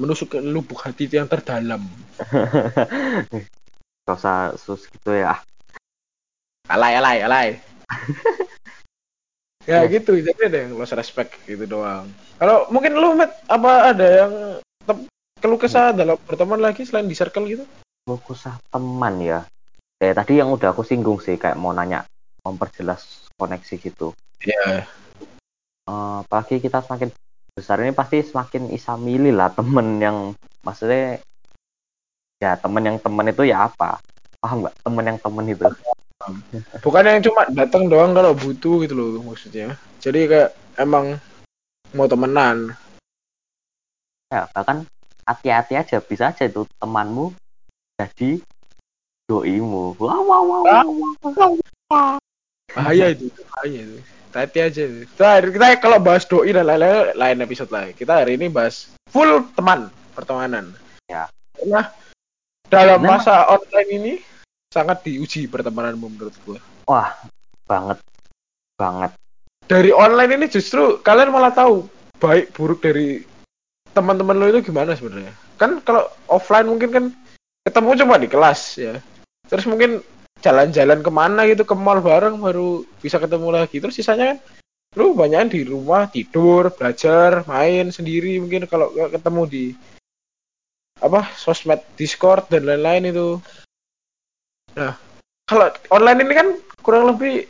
A: menusuk ke lubuk hati yang terdalam. [laughs]
B: Gak usah sus gitu ya.
A: alay alay alay [laughs] ya gitu. Jadi ada yang lost respect gitu doang. Kalau mungkin lu Matt, apa ada yang keluh kesah dalam berteman lagi selain di circle gitu?
B: Fokusah teman ya. Ya tadi yang udah aku singgung sih kayak mau nanya memperjelas koneksi gitu.
A: ya
B: Eh, apalagi kita semakin besar ini pasti semakin bisa milih lah temen yang maksudnya ya temen yang temen itu ya apa? Paham nggak? Temen yang temen itu
A: bukan yang cuma datang doang kalau butuh gitu loh maksudnya. Jadi kayak emang mau temenan.
B: Ya bahkan hati-hati aja bisa aja itu temanmu jadi doimu. Wow wow wow, wow, wow.
A: bahaya itu bahaya itu. Hati aja itu. Kita, kita kalau bahas doi dan lain-lain lain episode lah kita hari ini bahas full teman pertemanan.
B: Ya.
A: karena dalam masa online ini sangat diuji pertemananmu menurut gue
B: wah banget. Banget.
A: Dari online ini justru kalian malah tahu baik buruk dari teman-teman lo itu gimana sebenarnya. Kan kalau offline mungkin kan ketemu cuma di kelas ya. Terus mungkin jalan-jalan ke mana gitu ke mall bareng baru bisa ketemu lagi. Terus sisanya kan lu banyak di rumah tidur belajar main sendiri mungkin kalau ketemu di apa sosmed discord dan lain-lain itu nah kalau online ini kan kurang lebih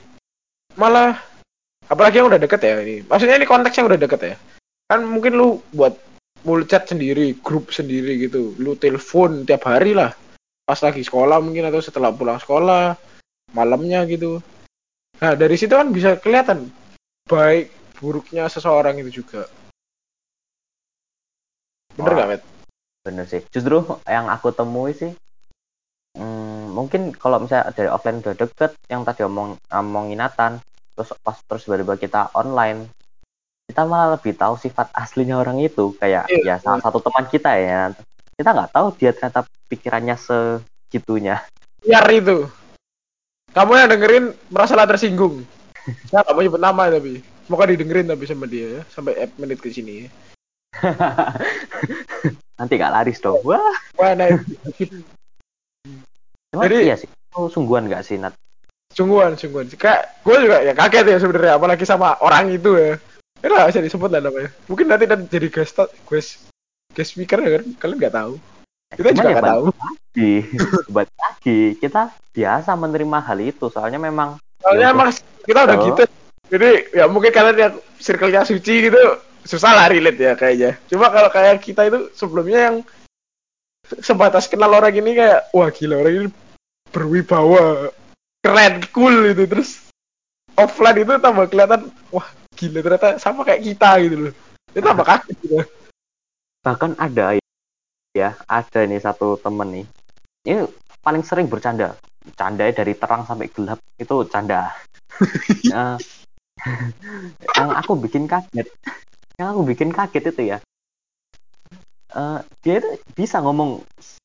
A: malah apalagi yang udah deket ya ini. Maksudnya ini konteks yang udah deket ya. Kan mungkin lu buat mulchat sendiri grup sendiri gitu. Lu telepon tiap hari lah. Pas lagi sekolah mungkin atau setelah pulang sekolah malamnya gitu. Nah dari situ kan bisa kelihatan baik buruknya seseorang itu juga. Bener gak Met?
B: bener sih. Justru yang aku temui sih mungkin kalau misalnya dari offline udah deket yang tadi omong omongin Nathan terus pas terus tiba-tiba kita online kita malah lebih tahu sifat aslinya orang itu kayak
A: Iya,
B: ya salah satu teman kita ya kita nggak tahu dia ternyata pikirannya segitunya
A: Biar itu. Kamu yang dengerin merasalah tersinggung. Nggak mau nyebut nama tapi. Semoga didengerin tapi sama dia ya. Sampai ep menit ke sini ya. [laughs]
B: nanti gak laris dong wah
A: Mana [laughs]
B: emang
A: Jadi-
B: iya sih oh, sungguhan nggak sih Nat
A: sungguhan, sungguhan. Kayak gue juga ya kaget ya sebenarnya apalagi sama orang itu ya. Ya nggak bisa disebut lah namanya. Mungkin nanti dan jadi guest guest guest speaker ya kan. Kalian nggak tahu. Kita
B: Cuman
A: juga
B: ya
A: nggak tahu.
B: balik lagi balik lagi kita biasa menerima hal itu soalnya memang
A: Soalnya
B: Ya,
A: emang kita udah
B: Oh.
A: gitu. Jadi ya mungkin kalian yang circle-nya suci gitu susah lah relate ya kayaknya. Cuma kalau kayak kita itu sebelumnya yang sebatas kenal orang ini kayak wah gila orang ini berwibawa, keren, cool gitu terus offline itu tambah kelihatan wah gila ternyata sama kayak kita gitu loh. Itu tambah kaget gitu.
B: bahkan ada ya ada nih satu temen nih. Ini paling sering bercanda. Canda dari terang sampai gelap itu canda. [laughs] Nah, yang aku bikin kaget yang aku bikin kaget itu ya eh, dia itu bisa ngomong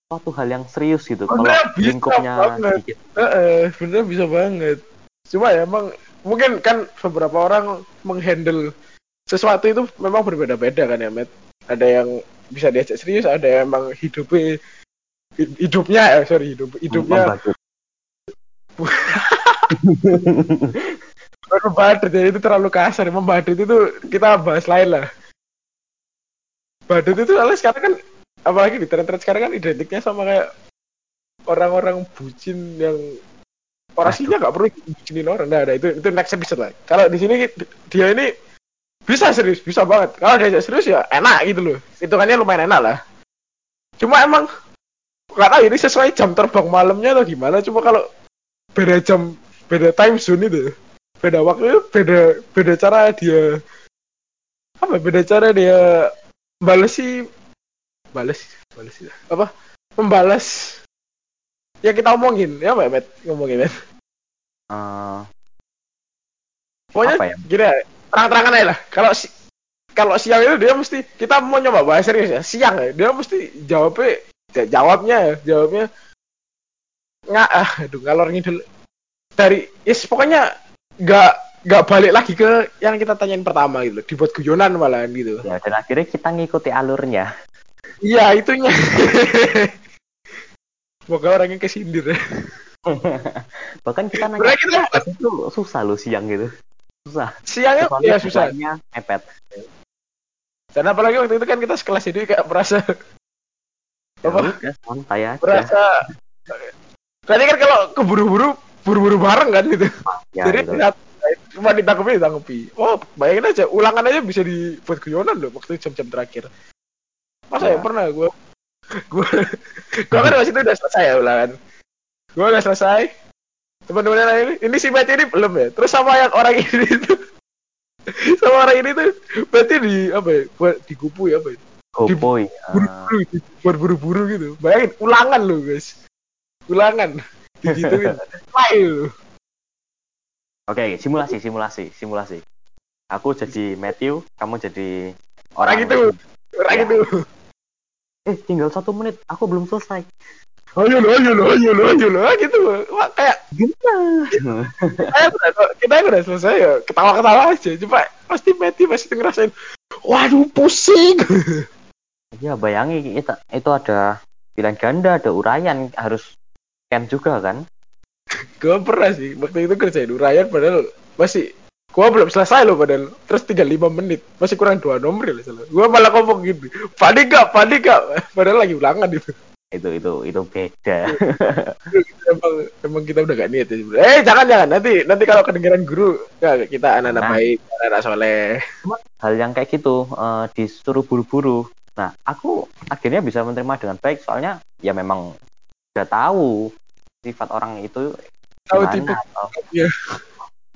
B: suatu hal yang serius gitu
A: Oh,
B: kalau lingkupnya sedikit.
A: Heeh, sebenarnya bisa banget. Cuma ya emang mungkin kan beberapa orang menghandle sesuatu itu memang berbeda-beda kan ya, Matt. Ada yang bisa diajak serius, ada yang emang hidupnya hid- hidupnya eh sorry hidup hidupnya. Membadut [laughs] ya itu terlalu kasar. Membadut itu kita bahas lain lah. Badut itu soalnya sekarang kan apalagi di tren-tren sekarang kan identiknya sama kayak orang-orang bucin yang aslinya nggak perlu bucinin orang. Nah, nah itu itu next episode lah. Kalau di sini dia ini bisa serius bisa banget. Kalau diajak serius ya enak gitu loh. Hitungannya lumayan enak lah. Cuma emang nggak tahu ini sesuai jam terbang malamnya atau gimana. Cuma kalau beda jam beda time zone itu beda waktu beda beda cara dia apa beda cara dia balas sih balas balas apa? Membalas yang kita omongin. Ya ya Matt ngomongin Matt
B: Eh,
A: pokoknya
B: Apa ya?
A: gini ya, terang-terangan aja lah. Kalau si kalau siang itu dia mesti kita mau nyoba bahas serius ya. Siang ya dia mesti jawabnya ja- jawabnya ya jawabnya nggak ah aduh ngalor ngidul. Dari yes pokoknya nggak nggak balik lagi ke yang kita tanyain pertama gitu dibuat guyonan malahan gitu.
B: Ya dan akhirnya kita ngikuti alurnya
A: iya itunya. Semoga orangnya kesindir ya. [laughs]
B: Bahkan kita nanya
A: kita
B: "Apa itu susah loh siang gitu. Susah.
A: Siangnya
B: Soalnya
A: ya susah.
B: mepet.
A: Dan apalagi waktu itu kan kita sekelas jadi kayak merasa
B: Ya
A: apa?
B: udah, santai aja.
A: Merasa berarti kan kalau keburu-buru buru-buru bareng kan gitu.
B: Ya,
A: jadi
B: gitu.
A: lihat cuma ditangkepi ditangkepi oh bayangin aja ulangan aja bisa dibuat guyonan loh waktu jam-jam terakhir masa
B: Ya.
A: ya pernah gue gue gue kan waktu itu udah selesai ya ulangan gue udah selesai. Teman-teman yang lain ini si Matt ini belum ya? Terus sama yang orang ini tuh. [laughs] Sama orang ini tuh berarti di apa ya buat dikupu ya? Apa ya
B: Gopoy
A: buru-buru gitu, buat buru-buru gitu. Bayangin ulangan loh guys. Ulangan. [laughs] Digituin. Lain loh.
B: Oke, simulasi, simulasi, simulasi. Aku jadi Matthew, kamu jadi
A: orang itu. orang
B: Ya.
A: itu
B: Eh, tinggal satu menit, aku belum selesai.
A: ayo lo ayo lo ayo lo ayo lo gitu. Wah, kayak
B: Gimana?
A: udah, kita udah selesai ya? Ketawa-ketawa aja. Coba pasti Mati pasti ngerasain waduh pusing.
B: Ya, bayangi kita itu ada pilihan ganda, ada uraian, harus scan juga kan?
A: gue pernah sih waktu itu kerjain urayan padahal masih gue belum selesai loh padahal. Terus tinggal lima menit. Masih kurang dua nomor ya salah gue malah ngomong gitu panik gak? Panik gak? [laughs] Padahal lagi ulangan itu.
B: Itu itu itu beda. [laughs]
A: emang emang kita udah gak niat ya eh jangan jangan. Nanti nanti kalau kedengeran guru ya kita anak-anak
B: Nah.
A: baik anak-anak soleh.
B: Hal yang kayak gitu eh, disuruh buru-buru. Nah, aku akhirnya bisa menerima dengan baik soalnya ya memang udah tahu sifat orang itu
A: Tahu tipe-
B: atau-
A: Iya. [laughs]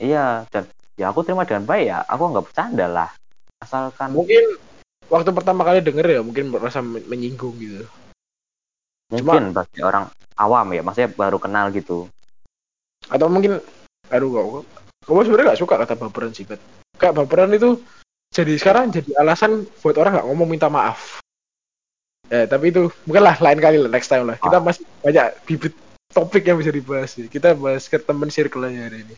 B: Iya, dan ya aku terima dengan baik ya. Aku nggak bercanda lah. Asalkan
A: mungkin waktu pertama kali denger ya mungkin merasa men- menyinggung gitu
B: mungkin bagi orang awam ya, maksudnya baru kenal gitu.
A: atau mungkin aduh kok kamu sebenarnya gak suka kata baperan sih Bet. kayak baperan itu jadi sekarang jadi alasan buat orang nggak ngomong minta maaf ya tapi itu bukanlah lain kali lah next time lah kita
B: Ah.
A: masih banyak bibit topik yang bisa dibahas nih kita bahas ke teman circle-nya hari ini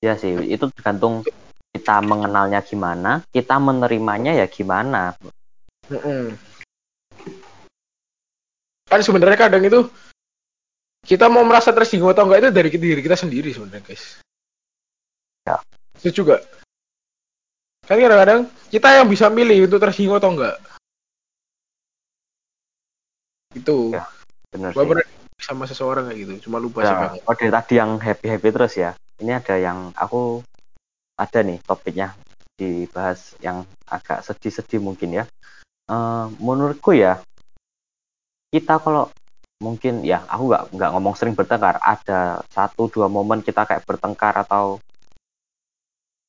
B: ya sih itu tergantung kita mengenalnya gimana kita menerimanya ya gimana.
A: Mm-mm. kan sebenarnya kadang itu kita mau merasa tersinggung atau enggak itu dari diri kita sendiri sebenarnya guys.
B: Ya.
A: itu juga. Kan kadang-kadang kita yang bisa milih untuk tersinggung atau enggak. Itu.
B: Ya, bener
A: gua
B: sih.
A: Pernah sama seseorang kayak gitu cuma lupa
B: Ya, oh dari tadi yang happy happy terus ya ini ada yang aku ada nih topiknya dibahas yang agak sedih-sedih mungkin ya. Eh, menurutku ya kita kalau mungkin ya aku nggak nggak ngomong sering bertengkar. Ada satu dua momen kita kayak bertengkar atau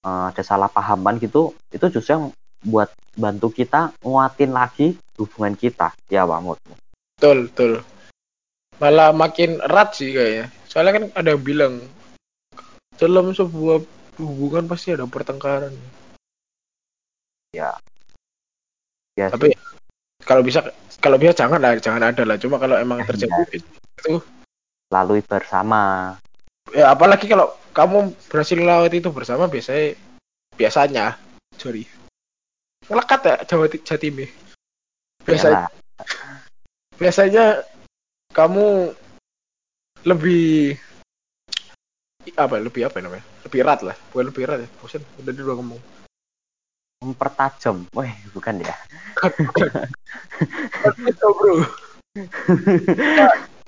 B: eh, ada salah pahaman gitu itu justru yang buat bantu kita nguatin lagi hubungan kita. Ya Pak Mut.
A: Betul betul. Malah makin erat sih kayaknya. Soalnya kan ada yang bilang dalam sebuah hubungan pasti ada pertengkaran.
B: Ya.
A: Tapi kalau bisa kalau bisa jangan lah jangan ada lah. Cuma kalau emang terjadi
B: lalui bersama.
A: Ya apalagi kalau kamu berhasil melewati itu bersama biasanya biasanya sorry. Ngelekat ya Jawa Jatim ya. biasanya
B: Yalah.
A: biasanya kamu lebih apa ya, lebih apa ya namanya? Lebih erat lah bukan lebih erat ya. Bosan udah dulu ngomong.
B: Mempertajam. Weh bukan ya.
A: Itu bro.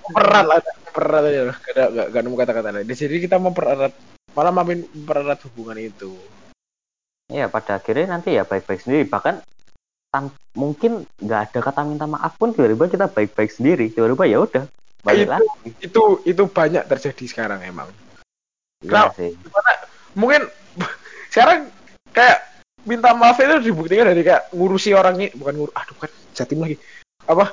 A: Mempererat lah mempererat aja lah. Gak gak, gak nemu kata-kata lain. Jadi kita mempererat malah makin mempererat hubungan itu.
B: Ya pada akhirnya nanti ya baik-baik sendiri. Bahkan mungkin nggak ada kata minta maaf pun tiba-tiba kita baik-baik sendiri. Tiba-tiba ya udah balik
A: Itu-
B: lagi.
A: itu itu banyak terjadi sekarang emang.
B: Iya
A: Nah,
B: sih.
A: mungkin [laughs] sekarang kayak minta maaf itu dibuktikan dari kayak ngurusi orang ini bukan ngur aduh kan jatim lagi. Apa?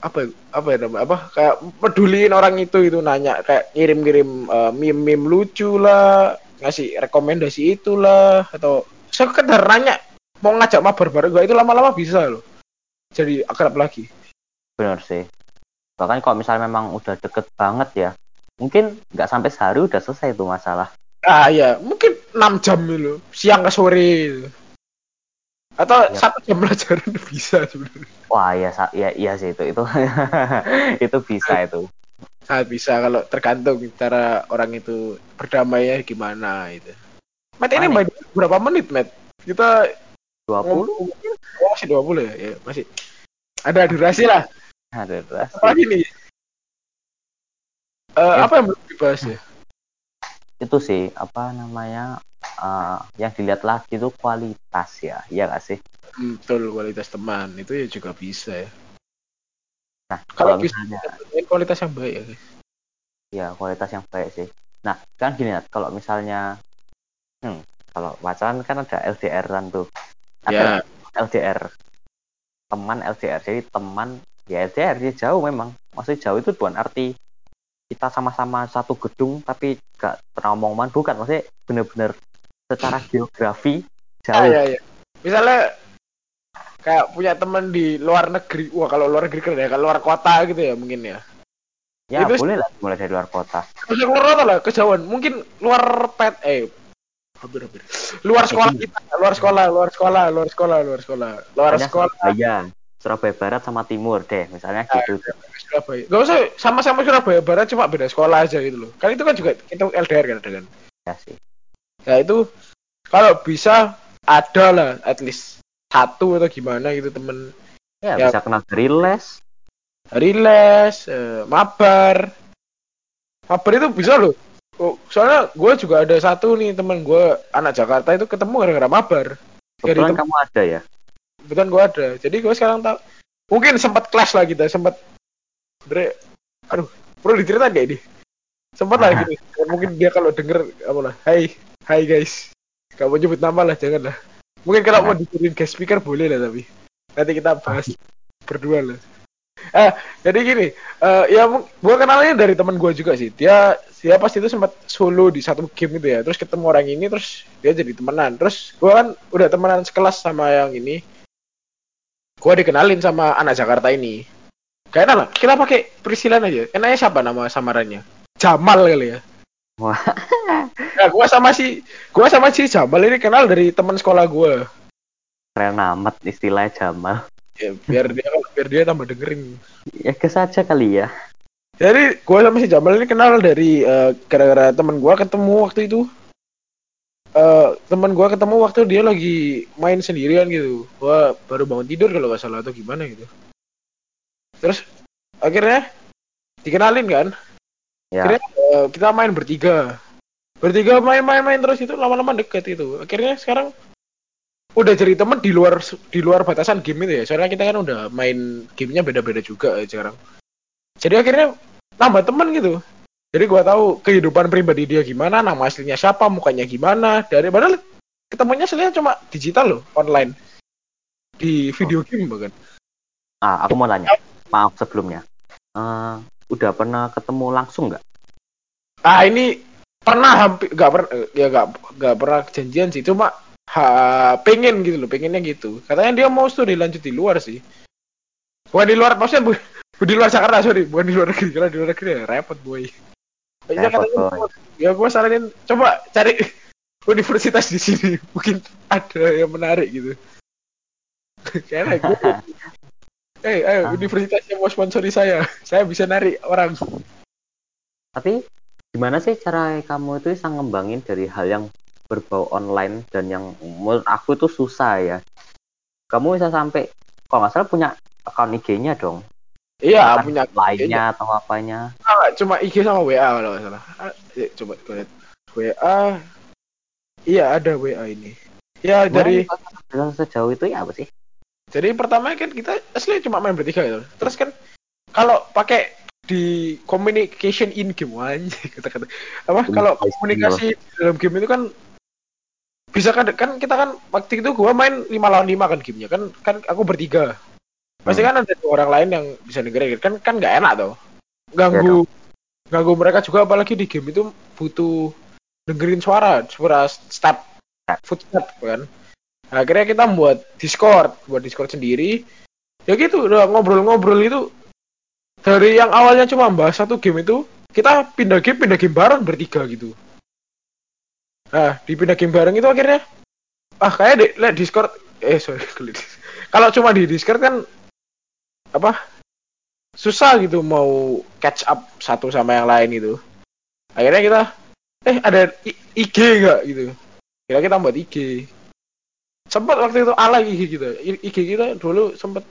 A: Apa ya- apa ya namanya? Apa? Kayak peduliin orang itu itu nanya kayak ngirim-ngirim eh, meme-meme lucu lah ngasih rekomendasi itulah atau sekedar nanya mau ngajak mabar bareng gak itu lama-lama bisa loh. Jadi akrab lagi.
B: Benar sih. Bahkan kalau misalnya memang udah deket banget ya mungkin nggak sampai sehari udah selesai tuh masalah
A: ah ya mungkin 6 jam loh siang ke sore atau
B: Ya.
A: satu jam pelajaran [laughs] bisa sebenarnya
B: wah ya ya iya sih itu itu [laughs] itu bisa itu
A: sangat bisa kalau tergantung cara orang itu berdamainya gimana itu. Matt ini berapa menit, Matt? Kita
B: 20
A: ngomong oh, masih 20 ya? ya, masih. Ada durasi lah.
B: ada durasi.
A: Apa lagi
B: Ya.
A: apa yang belum dibahas ya?
B: itu sih apa namanya eh, yang dilihat lagi itu kualitas ya iya nggak sih
A: Hmm, betul kualitas teman itu ya juga bisa ya.
B: nah
A: Kalau
B: kalau
A: bisa
B: misalnya
A: dapetin kualitas yang baik ya. guys.
B: ya kualitas yang baik sih nah kan gini Nat, kalau misalnya hmm, kalau pacaran kan ada LDR kan tuh
A: Ya,
B: ada LDR teman LDR jadi teman ya LDR dia jauh memang maksudnya jauh itu bukan arti kita sama-sama satu gedung tapi gak pernah omongan bukan maksudnya bener-bener secara geografi
A: ah,
B: jauh
A: ya, ya. Misalnya kayak punya teman di luar negeri. Wah, kalau luar negeri keren ya, kalau luar kota gitu ya mungkin ya.
B: ya
A: itu-
B: boleh lah mulai dari luar kota
A: Bisa keluar kota lah, kejauhan. Mungkin luar pet, eh, hampir hampir. Luar sekolah kita, luar sekolah, luar sekolah, luar sekolah, luar sekolah, luar sekolah.
B: Surabaya Surabaya Barat sama Timur deh misalnya
A: Ah,
B: gitu
A: Surabaya. Gak usah sama-sama Surabaya Barat, cuma beda sekolah aja gitu loh. Kan itu kan juga kita LDR kan dengan.
B: ya sih
A: Nah itu kalau bisa ada lah, at least satu atau gimana gitu temen
B: ya,
A: Ya.
B: bisa kenal dari les
A: riles, eh, mabar. Mabar itu bisa loh. Oh, soalnya gue juga ada satu nih temen gue anak Jakarta itu ketemu gara-gara mabar.
B: kebetulan kamu ada ya
A: kebetulan gue ada jadi gue sekarang tahu mungkin sempat kelas lah kita sempat bre aduh perlu diceritain gak ini? Sempat lah gitu. Mungkin dia kalau denger apa lah hai hai guys. Gak mau nyebut nama lah jangan lah. Mungkin kalau mau dijadiin guest speaker boleh lah tapi nanti kita bahas berdua lah. Eh jadi gini eh ya gue kenalnya dari teman gue juga sih. Dia dia pas itu sempat solo di satu game gitu ya. Terus ketemu orang ini terus dia jadi temenan. Terus gue kan udah temenan sekelas sama yang ini. Gue dikenalin sama anak Jakarta ini Gak enak lah, kita pakai Priscilan aja. Enaknya siapa nama samarannya? Jamal kali ya.
B: Wah.
A: Nah, [laughs] gua sama si gua sama si Jamal ini kenal dari teman sekolah gua.
B: Keren amat istilahnya Jamal.
A: Ya, biar dia biar dia tambah dengerin.
B: Ya ke saja kali ya.
A: Jadi gua sama si Jamal ini kenal dari uh, gara-gara teman gua ketemu waktu itu. Uh, teman gua ketemu waktu dia lagi main sendirian gitu. Gua baru bangun tidur kalau nggak salah atau gimana gitu. Terus akhirnya dikenalin kan.
B: Ya.
A: Akhirnya uh, kita main bertiga. Bertiga main-main-main terus itu lama-lama deket itu. Akhirnya sekarang udah jadi temen di luar di luar batasan game itu ya. Soalnya kita kan udah main gamenya beda-beda juga ya sekarang. Jadi akhirnya nambah temen gitu. Jadi gua tahu kehidupan pribadi dia gimana, nama aslinya siapa, mukanya gimana. Dari padahal ketemunya aslinya cuma digital loh, online. Di video game bahkan.
B: Ah, aku mau tanya maaf sebelumnya. Uh, udah pernah ketemu langsung nggak?
A: Ah ini pernah hampir nggak pernah ya nggak nggak pernah janjian sih. Cuma ha, pengen gitu loh pengennya gitu. Katanya dia mau studi lanjut di luar sih. Bukan di luar maksudnya bu, bu [laughs] di luar Jakarta sorry. Bukan di luar negeri karena di luar negeri ya repot boy. Kayaknya katanya boy. ya gue saranin coba cari [laughs] universitas di sini. [laughs] Mungkin ada yang menarik gitu. Kayaknya gue Eh, hey, ayo ah. universitas yang mau sponsori saya. [laughs] Saya bisa narik orang.
B: Tapi gimana sih cara kamu itu bisa ngembangin dari hal yang berbau online dan yang menurut aku itu susah ya. Kamu bisa sampai kalau nggak salah punya akun IG-nya dong.
A: Iya, punya
B: lainnya atau apanya.
A: Ah, cuma IG sama WA kalau nggak salah. Ah, ya, coba lihat. WA. Iya, ada WA ini. Ya, dari
B: sejauh itu ya apa sih?
A: Jadi pertama kan kita asli cuma main bertiga gitu. Terus kan kalau pakai di communication in game aja [laughs] kata-kata. Apa kalau komunikasi dalam game itu kan bisa kan kan kita kan waktu itu gua main lima lawan lima kan gamenya. Kan kan aku bertiga. Pasti hmm. kan ada orang lain yang bisa dengerin kan kan nggak enak tuh ganggu ya, ganggu mereka juga apalagi di game itu butuh dengerin suara suara step footstep kan akhirnya kita buat Discord, buat Discord sendiri. Ya gitu, udah ngobrol-ngobrol itu dari yang awalnya cuma bahas satu game itu, kita pindah game, pindah game bareng bertiga gitu. Nah, di pindah game bareng itu akhirnya, ah kayak di lihat Discord, eh sorry, [laughs] kalau cuma di Discord kan apa susah gitu mau catch up satu sama yang lain itu. Akhirnya kita, eh ada IG nggak gitu. Kira kita buat IG sempat waktu itu ala IG kita IG kita dulu sempat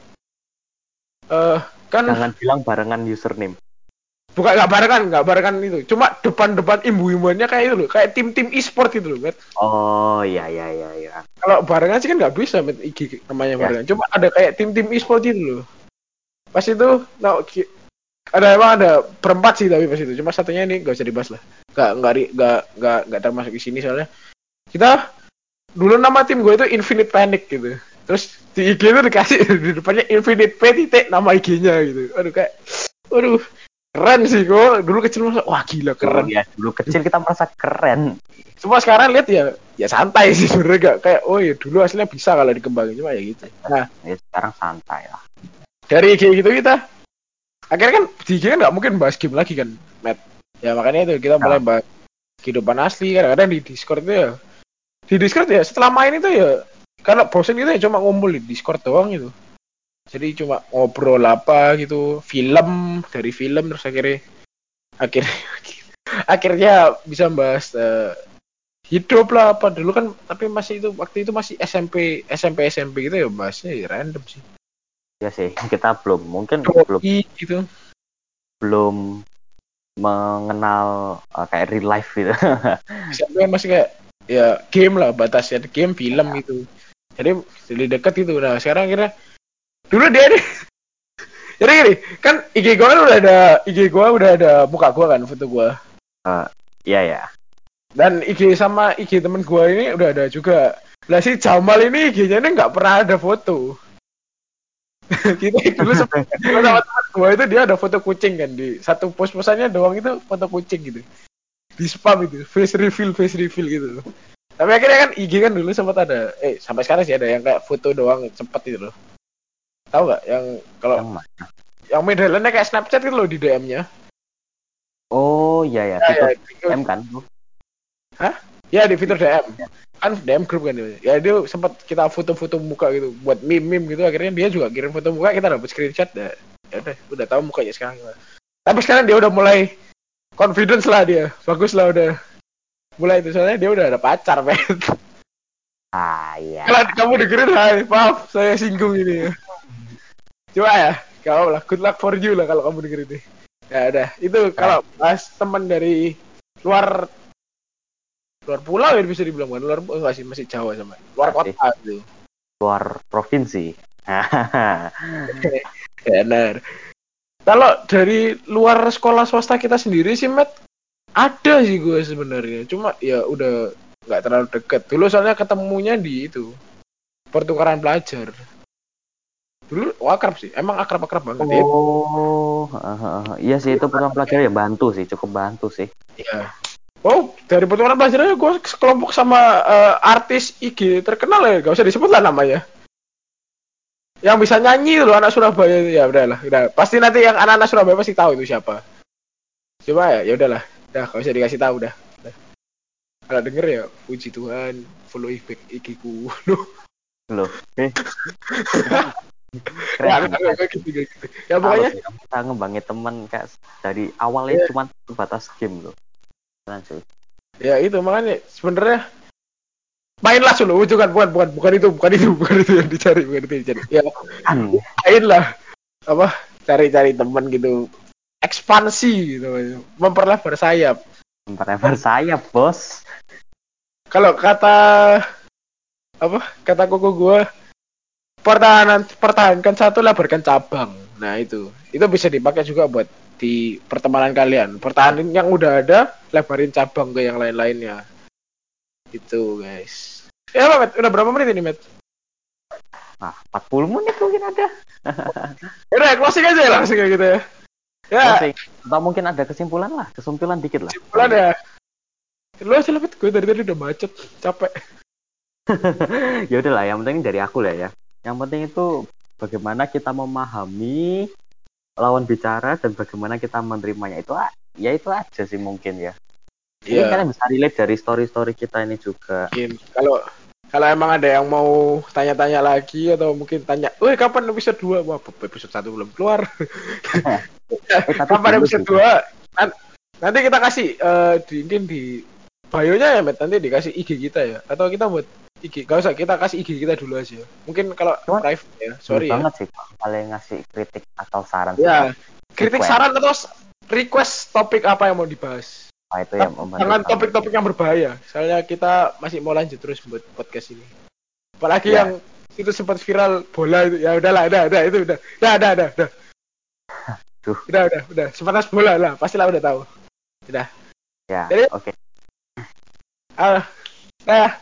A: uh, kan
B: jangan bilang barengan username.
A: Bukan nggak barengan nggak barengan itu. Cuma depan-depan imbu-imbuannya kayak itu loh. Kayak tim-tim e-sport itu loh met.
B: Oh iya iya iya iya.
A: Kalau barengan sih kan nggak bisa met IG namanya ya. barengan. Cuma ada kayak tim-tim e-sport itu loh. Pas itu no, ada emang ada perempat sih tapi pas itu. Cuma satunya ini nggak usah dibahas lah. Nggak nggak nggak nggak nggak termasuk di sini soalnya. Kita dulu nama tim gue itu Infinite Panic gitu. Terus di IG itu dikasih [laughs] di depannya Infinite P titik nama IG-nya gitu. Aduh kayak aduh keren sih gue dulu kecil masa wah gila keren.
B: Ya dulu kecil kita merasa keren.
A: Cuma sekarang lihat ya ya santai sih sebenarnya gak kayak oh ya dulu aslinya bisa kalau dikembangin. Cuma ya gitu.
B: Nah. Ya sekarang santai lah.
A: Dari IG gitu kita akhirnya kan di IG kan nggak mungkin bahas game lagi kan Matt. Ya makanya itu kita mulai nah. bahas kehidupan asli kadang-kadang di Discord itu ya di Discord ya setelah main itu ya karena bosen gitu ya cuma ngumpul di Discord doang gitu. Jadi cuma ngobrol apa gitu film dari film terus akhirnya akhirnya [laughs] akhirnya bisa bahas uh, hidup lah apa. Dulu kan tapi masih itu waktu itu masih SMP SMP SMP gitu ya bahasnya ya random sih.
B: Ya sih kita belum mungkin belum
A: gitu.
B: belum mengenal uh, kayak real life gitu. [laughs]
A: SMP masih kayak ya game lah batasnya. Game film ya. itu jadi jadi dekat itu nah sekarang kira dulu dia nih. [laughs] Jadi gini kan IG gua kan udah ada IG gua udah ada muka gua kan foto gua.
B: Uh, iya ya
A: dan IG sama IG temen gua ini udah ada juga. Lah si Jamal ini IG-nya ini nggak pernah ada foto. [laughs] Kita dulu [laughs] sama sama teman gua itu dia ada foto kucing kan di satu pos-posannya doang itu foto kucing gitu di spam itu face reveal face reveal gitu tapi akhirnya kan IG kan dulu sempat ada eh sampai sekarang sih ada yang kayak foto doang cepet itu loh. Tahu nggak yang kalau
B: Yang mana?
A: yang modelannya kayak Snapchat gitu loh di DM-nya
B: Oh iya ya,
A: ya,
B: fitur.
A: Ya,
B: M kan?
A: ya di fitur DM kan DM grup kan dia. ya dia sempat kita foto-foto muka gitu buat meme-meme gitu akhirnya dia juga kirim foto muka kita dapat screenshot ya ya udah udah tahu mukanya sekarang tapi sekarang dia udah mulai confidence lah dia. Bagus lah udah. Mulai itu soalnya dia udah ada pacar [laughs] men.
B: Ah iya.
A: kalau kamu dengerin hai. Maaf saya singgung ini. Ya coba ya. Kau lah. Good luck for you lah kalau kamu dengerin ini. Ya udah. Itu kalau bahas teman dari luar luar pulau ya bisa dibilang kan luar oh, enggak sih masih Jawa sama. Luar
B: Masih.
A: kota gitu.
B: Luar provinsi. [laughs] [laughs]
A: benar kalau dari luar sekolah swasta kita sendiri sih Matt ada sih gue sebenarnya cuma ya udah nggak terlalu deket dulu soalnya ketemunya di itu pertukaran pelajar dulu oh, akrab sih emang akrab akrab banget ya
B: oh, iya sih itu program pelajar ya bantu sih, cukup bantu sih.
A: Iya. Oh, dari pertukaran pelajarannya gue sekelompok sama eh, artis IG terkenal ya, gak usah disebut lah namanya. Yang bisa nyanyi loh anak Surabaya itu. ya udahlah, udah. Pasti nanti yang anak-anak Surabaya pasti tahu itu siapa. Coba ya, ya udahlah, udah gak usah dikasih tahu dah. Udah. Kalau denger ya, puji Tuhan, follow IG ku. Loh,
B: Loh, eh. [laughs]
A: ya,
B: Keren.
A: ya, gitu, gitu. ya pokoknya
B: bisa ngembangin temen kayak dari awalnya
A: Iya.
B: cuma sebatas game loh. Keren sih.
A: ya itu makanya sebenarnya mainlah solo bukan bukan bukan bukan itu bukan itu [laughs] bukan itu yang dicari bukan itu yang dicari. Ya
B: Kan,
A: main lah apa cari-cari teman gitu. Ekspansi gitu memperlebar sayap.
B: Memperlebar sayap, bos.
A: kalau kata apa kata koko gua pertahanan pertahankan satu lebarkan cabang. Nah itu. Itu bisa dipakai juga buat di pertemanan kalian. Pertahanan yang udah ada lebarin cabang ke yang lain-lainnya itu guys ya apa Met? udah berapa menit ini Met?
B: Nah, 40 menit mungkin ada. [laughs]
A: udah closing aja ya langsung kayak gitu ya ya
B: Closing. Atau mungkin ada kesimpulan lah, kesimpulan dikit lah.
A: kesimpulan ya lu aja lah Met. gue dari tadi udah macet capek [laughs]
B: ya udahlah, yang penting dari aku lah ya. Yang penting itu bagaimana kita memahami lawan bicara dan bagaimana kita menerimanya itu ya itu aja sih mungkin ya. Mungkin
A: Iya.
B: kalian bisa relate dari story-story kita ini juga.
A: mungkin kalau kalau emang ada yang mau tanya-tanya lagi atau mungkin tanya, "Woi, kapan episode 2?" Wah, episode 1 belum keluar. [laughs]
B: Eh,
A: kapan episode
B: sih.
A: 2? Nan- nanti kita kasih eh, di mungkin di bio-nya ya, Met. Nanti dikasih IG kita ya. Atau kita buat IG. Gak usah, kita kasih IG kita dulu aja. Mungkin kalau
B: Cuman-
A: private ya.
B: Sorry
A: ya.
B: banget sih kalau ngasih kritik atau saran.
A: Ya, kritik
B: Request.
A: saran atau request topik apa yang mau dibahas.
B: Wah, itu yang membantu
A: Jangan topik-topik yang berbahaya. Soalnya kita masih mau lanjut terus buat podcast ini. Apalagi
B: Ya.
A: yang itu sempat viral bola itu. Ya udahlah, udah, udah, itu udah. Udah, udah, udah, udah.
B: Duh.
A: Udah, udah, udah. Sepanas bola lah, pastilah udah tahu.
B: Ya,
A: Jadi-
B: oke.
A: Ah, nah,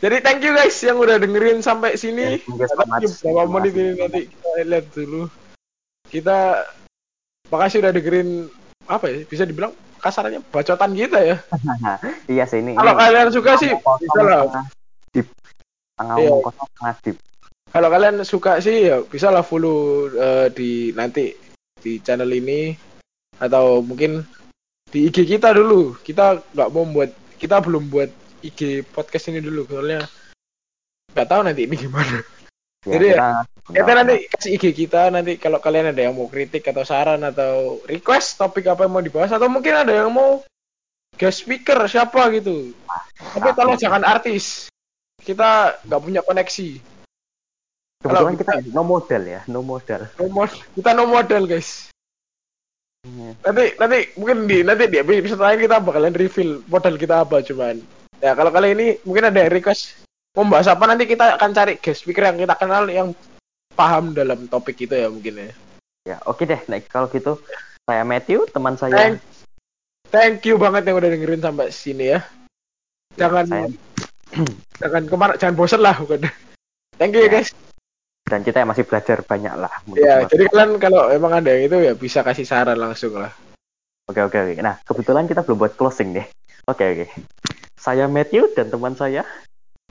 A: jadi thank you guys yang udah dengerin sampai sini. Berapa menit ini nanti kita lihat dulu. Kita makasih udah dengerin apa ya? Bisa dibilang kasarannya bacotan kita ya. [laughs]
B: iya sih ini.
A: Kalau kalian suka sih bisa lah.
B: deep. Tengah
A: Iya.
B: kosong.
A: Kalau kalian suka sih ya bisa lah follow eh, di nanti di channel ini atau mungkin di IG kita dulu. Kita nggak mau buat kita belum buat IG podcast ini dulu soalnya nggak tahu nanti ini gimana.
B: Ya,
A: Jadi
B: kita,
A: Kita nanti kasih IG kita nanti kalau kalian ada yang mau kritik atau saran atau request topik apa yang mau dibahas atau mungkin ada yang mau guest speaker siapa gitu. Tapi tolong jangan artis. Kita nggak punya koneksi.
B: kebetulan
A: kalau
B: kita no model ya, no model.
A: No mod- kita no model guys.
B: Iya.
A: Nanti nanti mungkin di nanti di episode lain kita bakalan reveal model kita apa cuman. Ya kalau kali ini mungkin ada yang request membahas apa nanti kita akan cari guest speaker yang kita kenal yang paham dalam topik itu ya mungkin ya.
B: Ya oke okay deh, nah kalau gitu saya Matthew, teman saya.
A: Thank, thank you banget yang udah dengerin sampai sini ya. Jangan
B: saya... [clears throat]
A: jangan ke mana, jangan bosan lah bukan. Thank you
B: ya, ya.
A: guys.
B: Dan kita masih belajar banyak lah.
A: Ya, jadi kalian kalau emang ada yang itu ya bisa kasih saran langsung lah.
B: Oke oke oke. Nah kebetulan kita belum buat closing deh. Oke oke. Saya Matthew dan teman saya.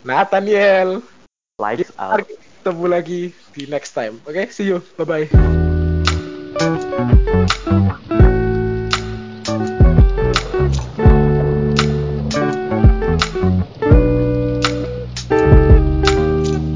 A: Nathaniel.
B: Lights out.
A: Ketemu lagi di next time. Oke, okay? see you. Bye-bye.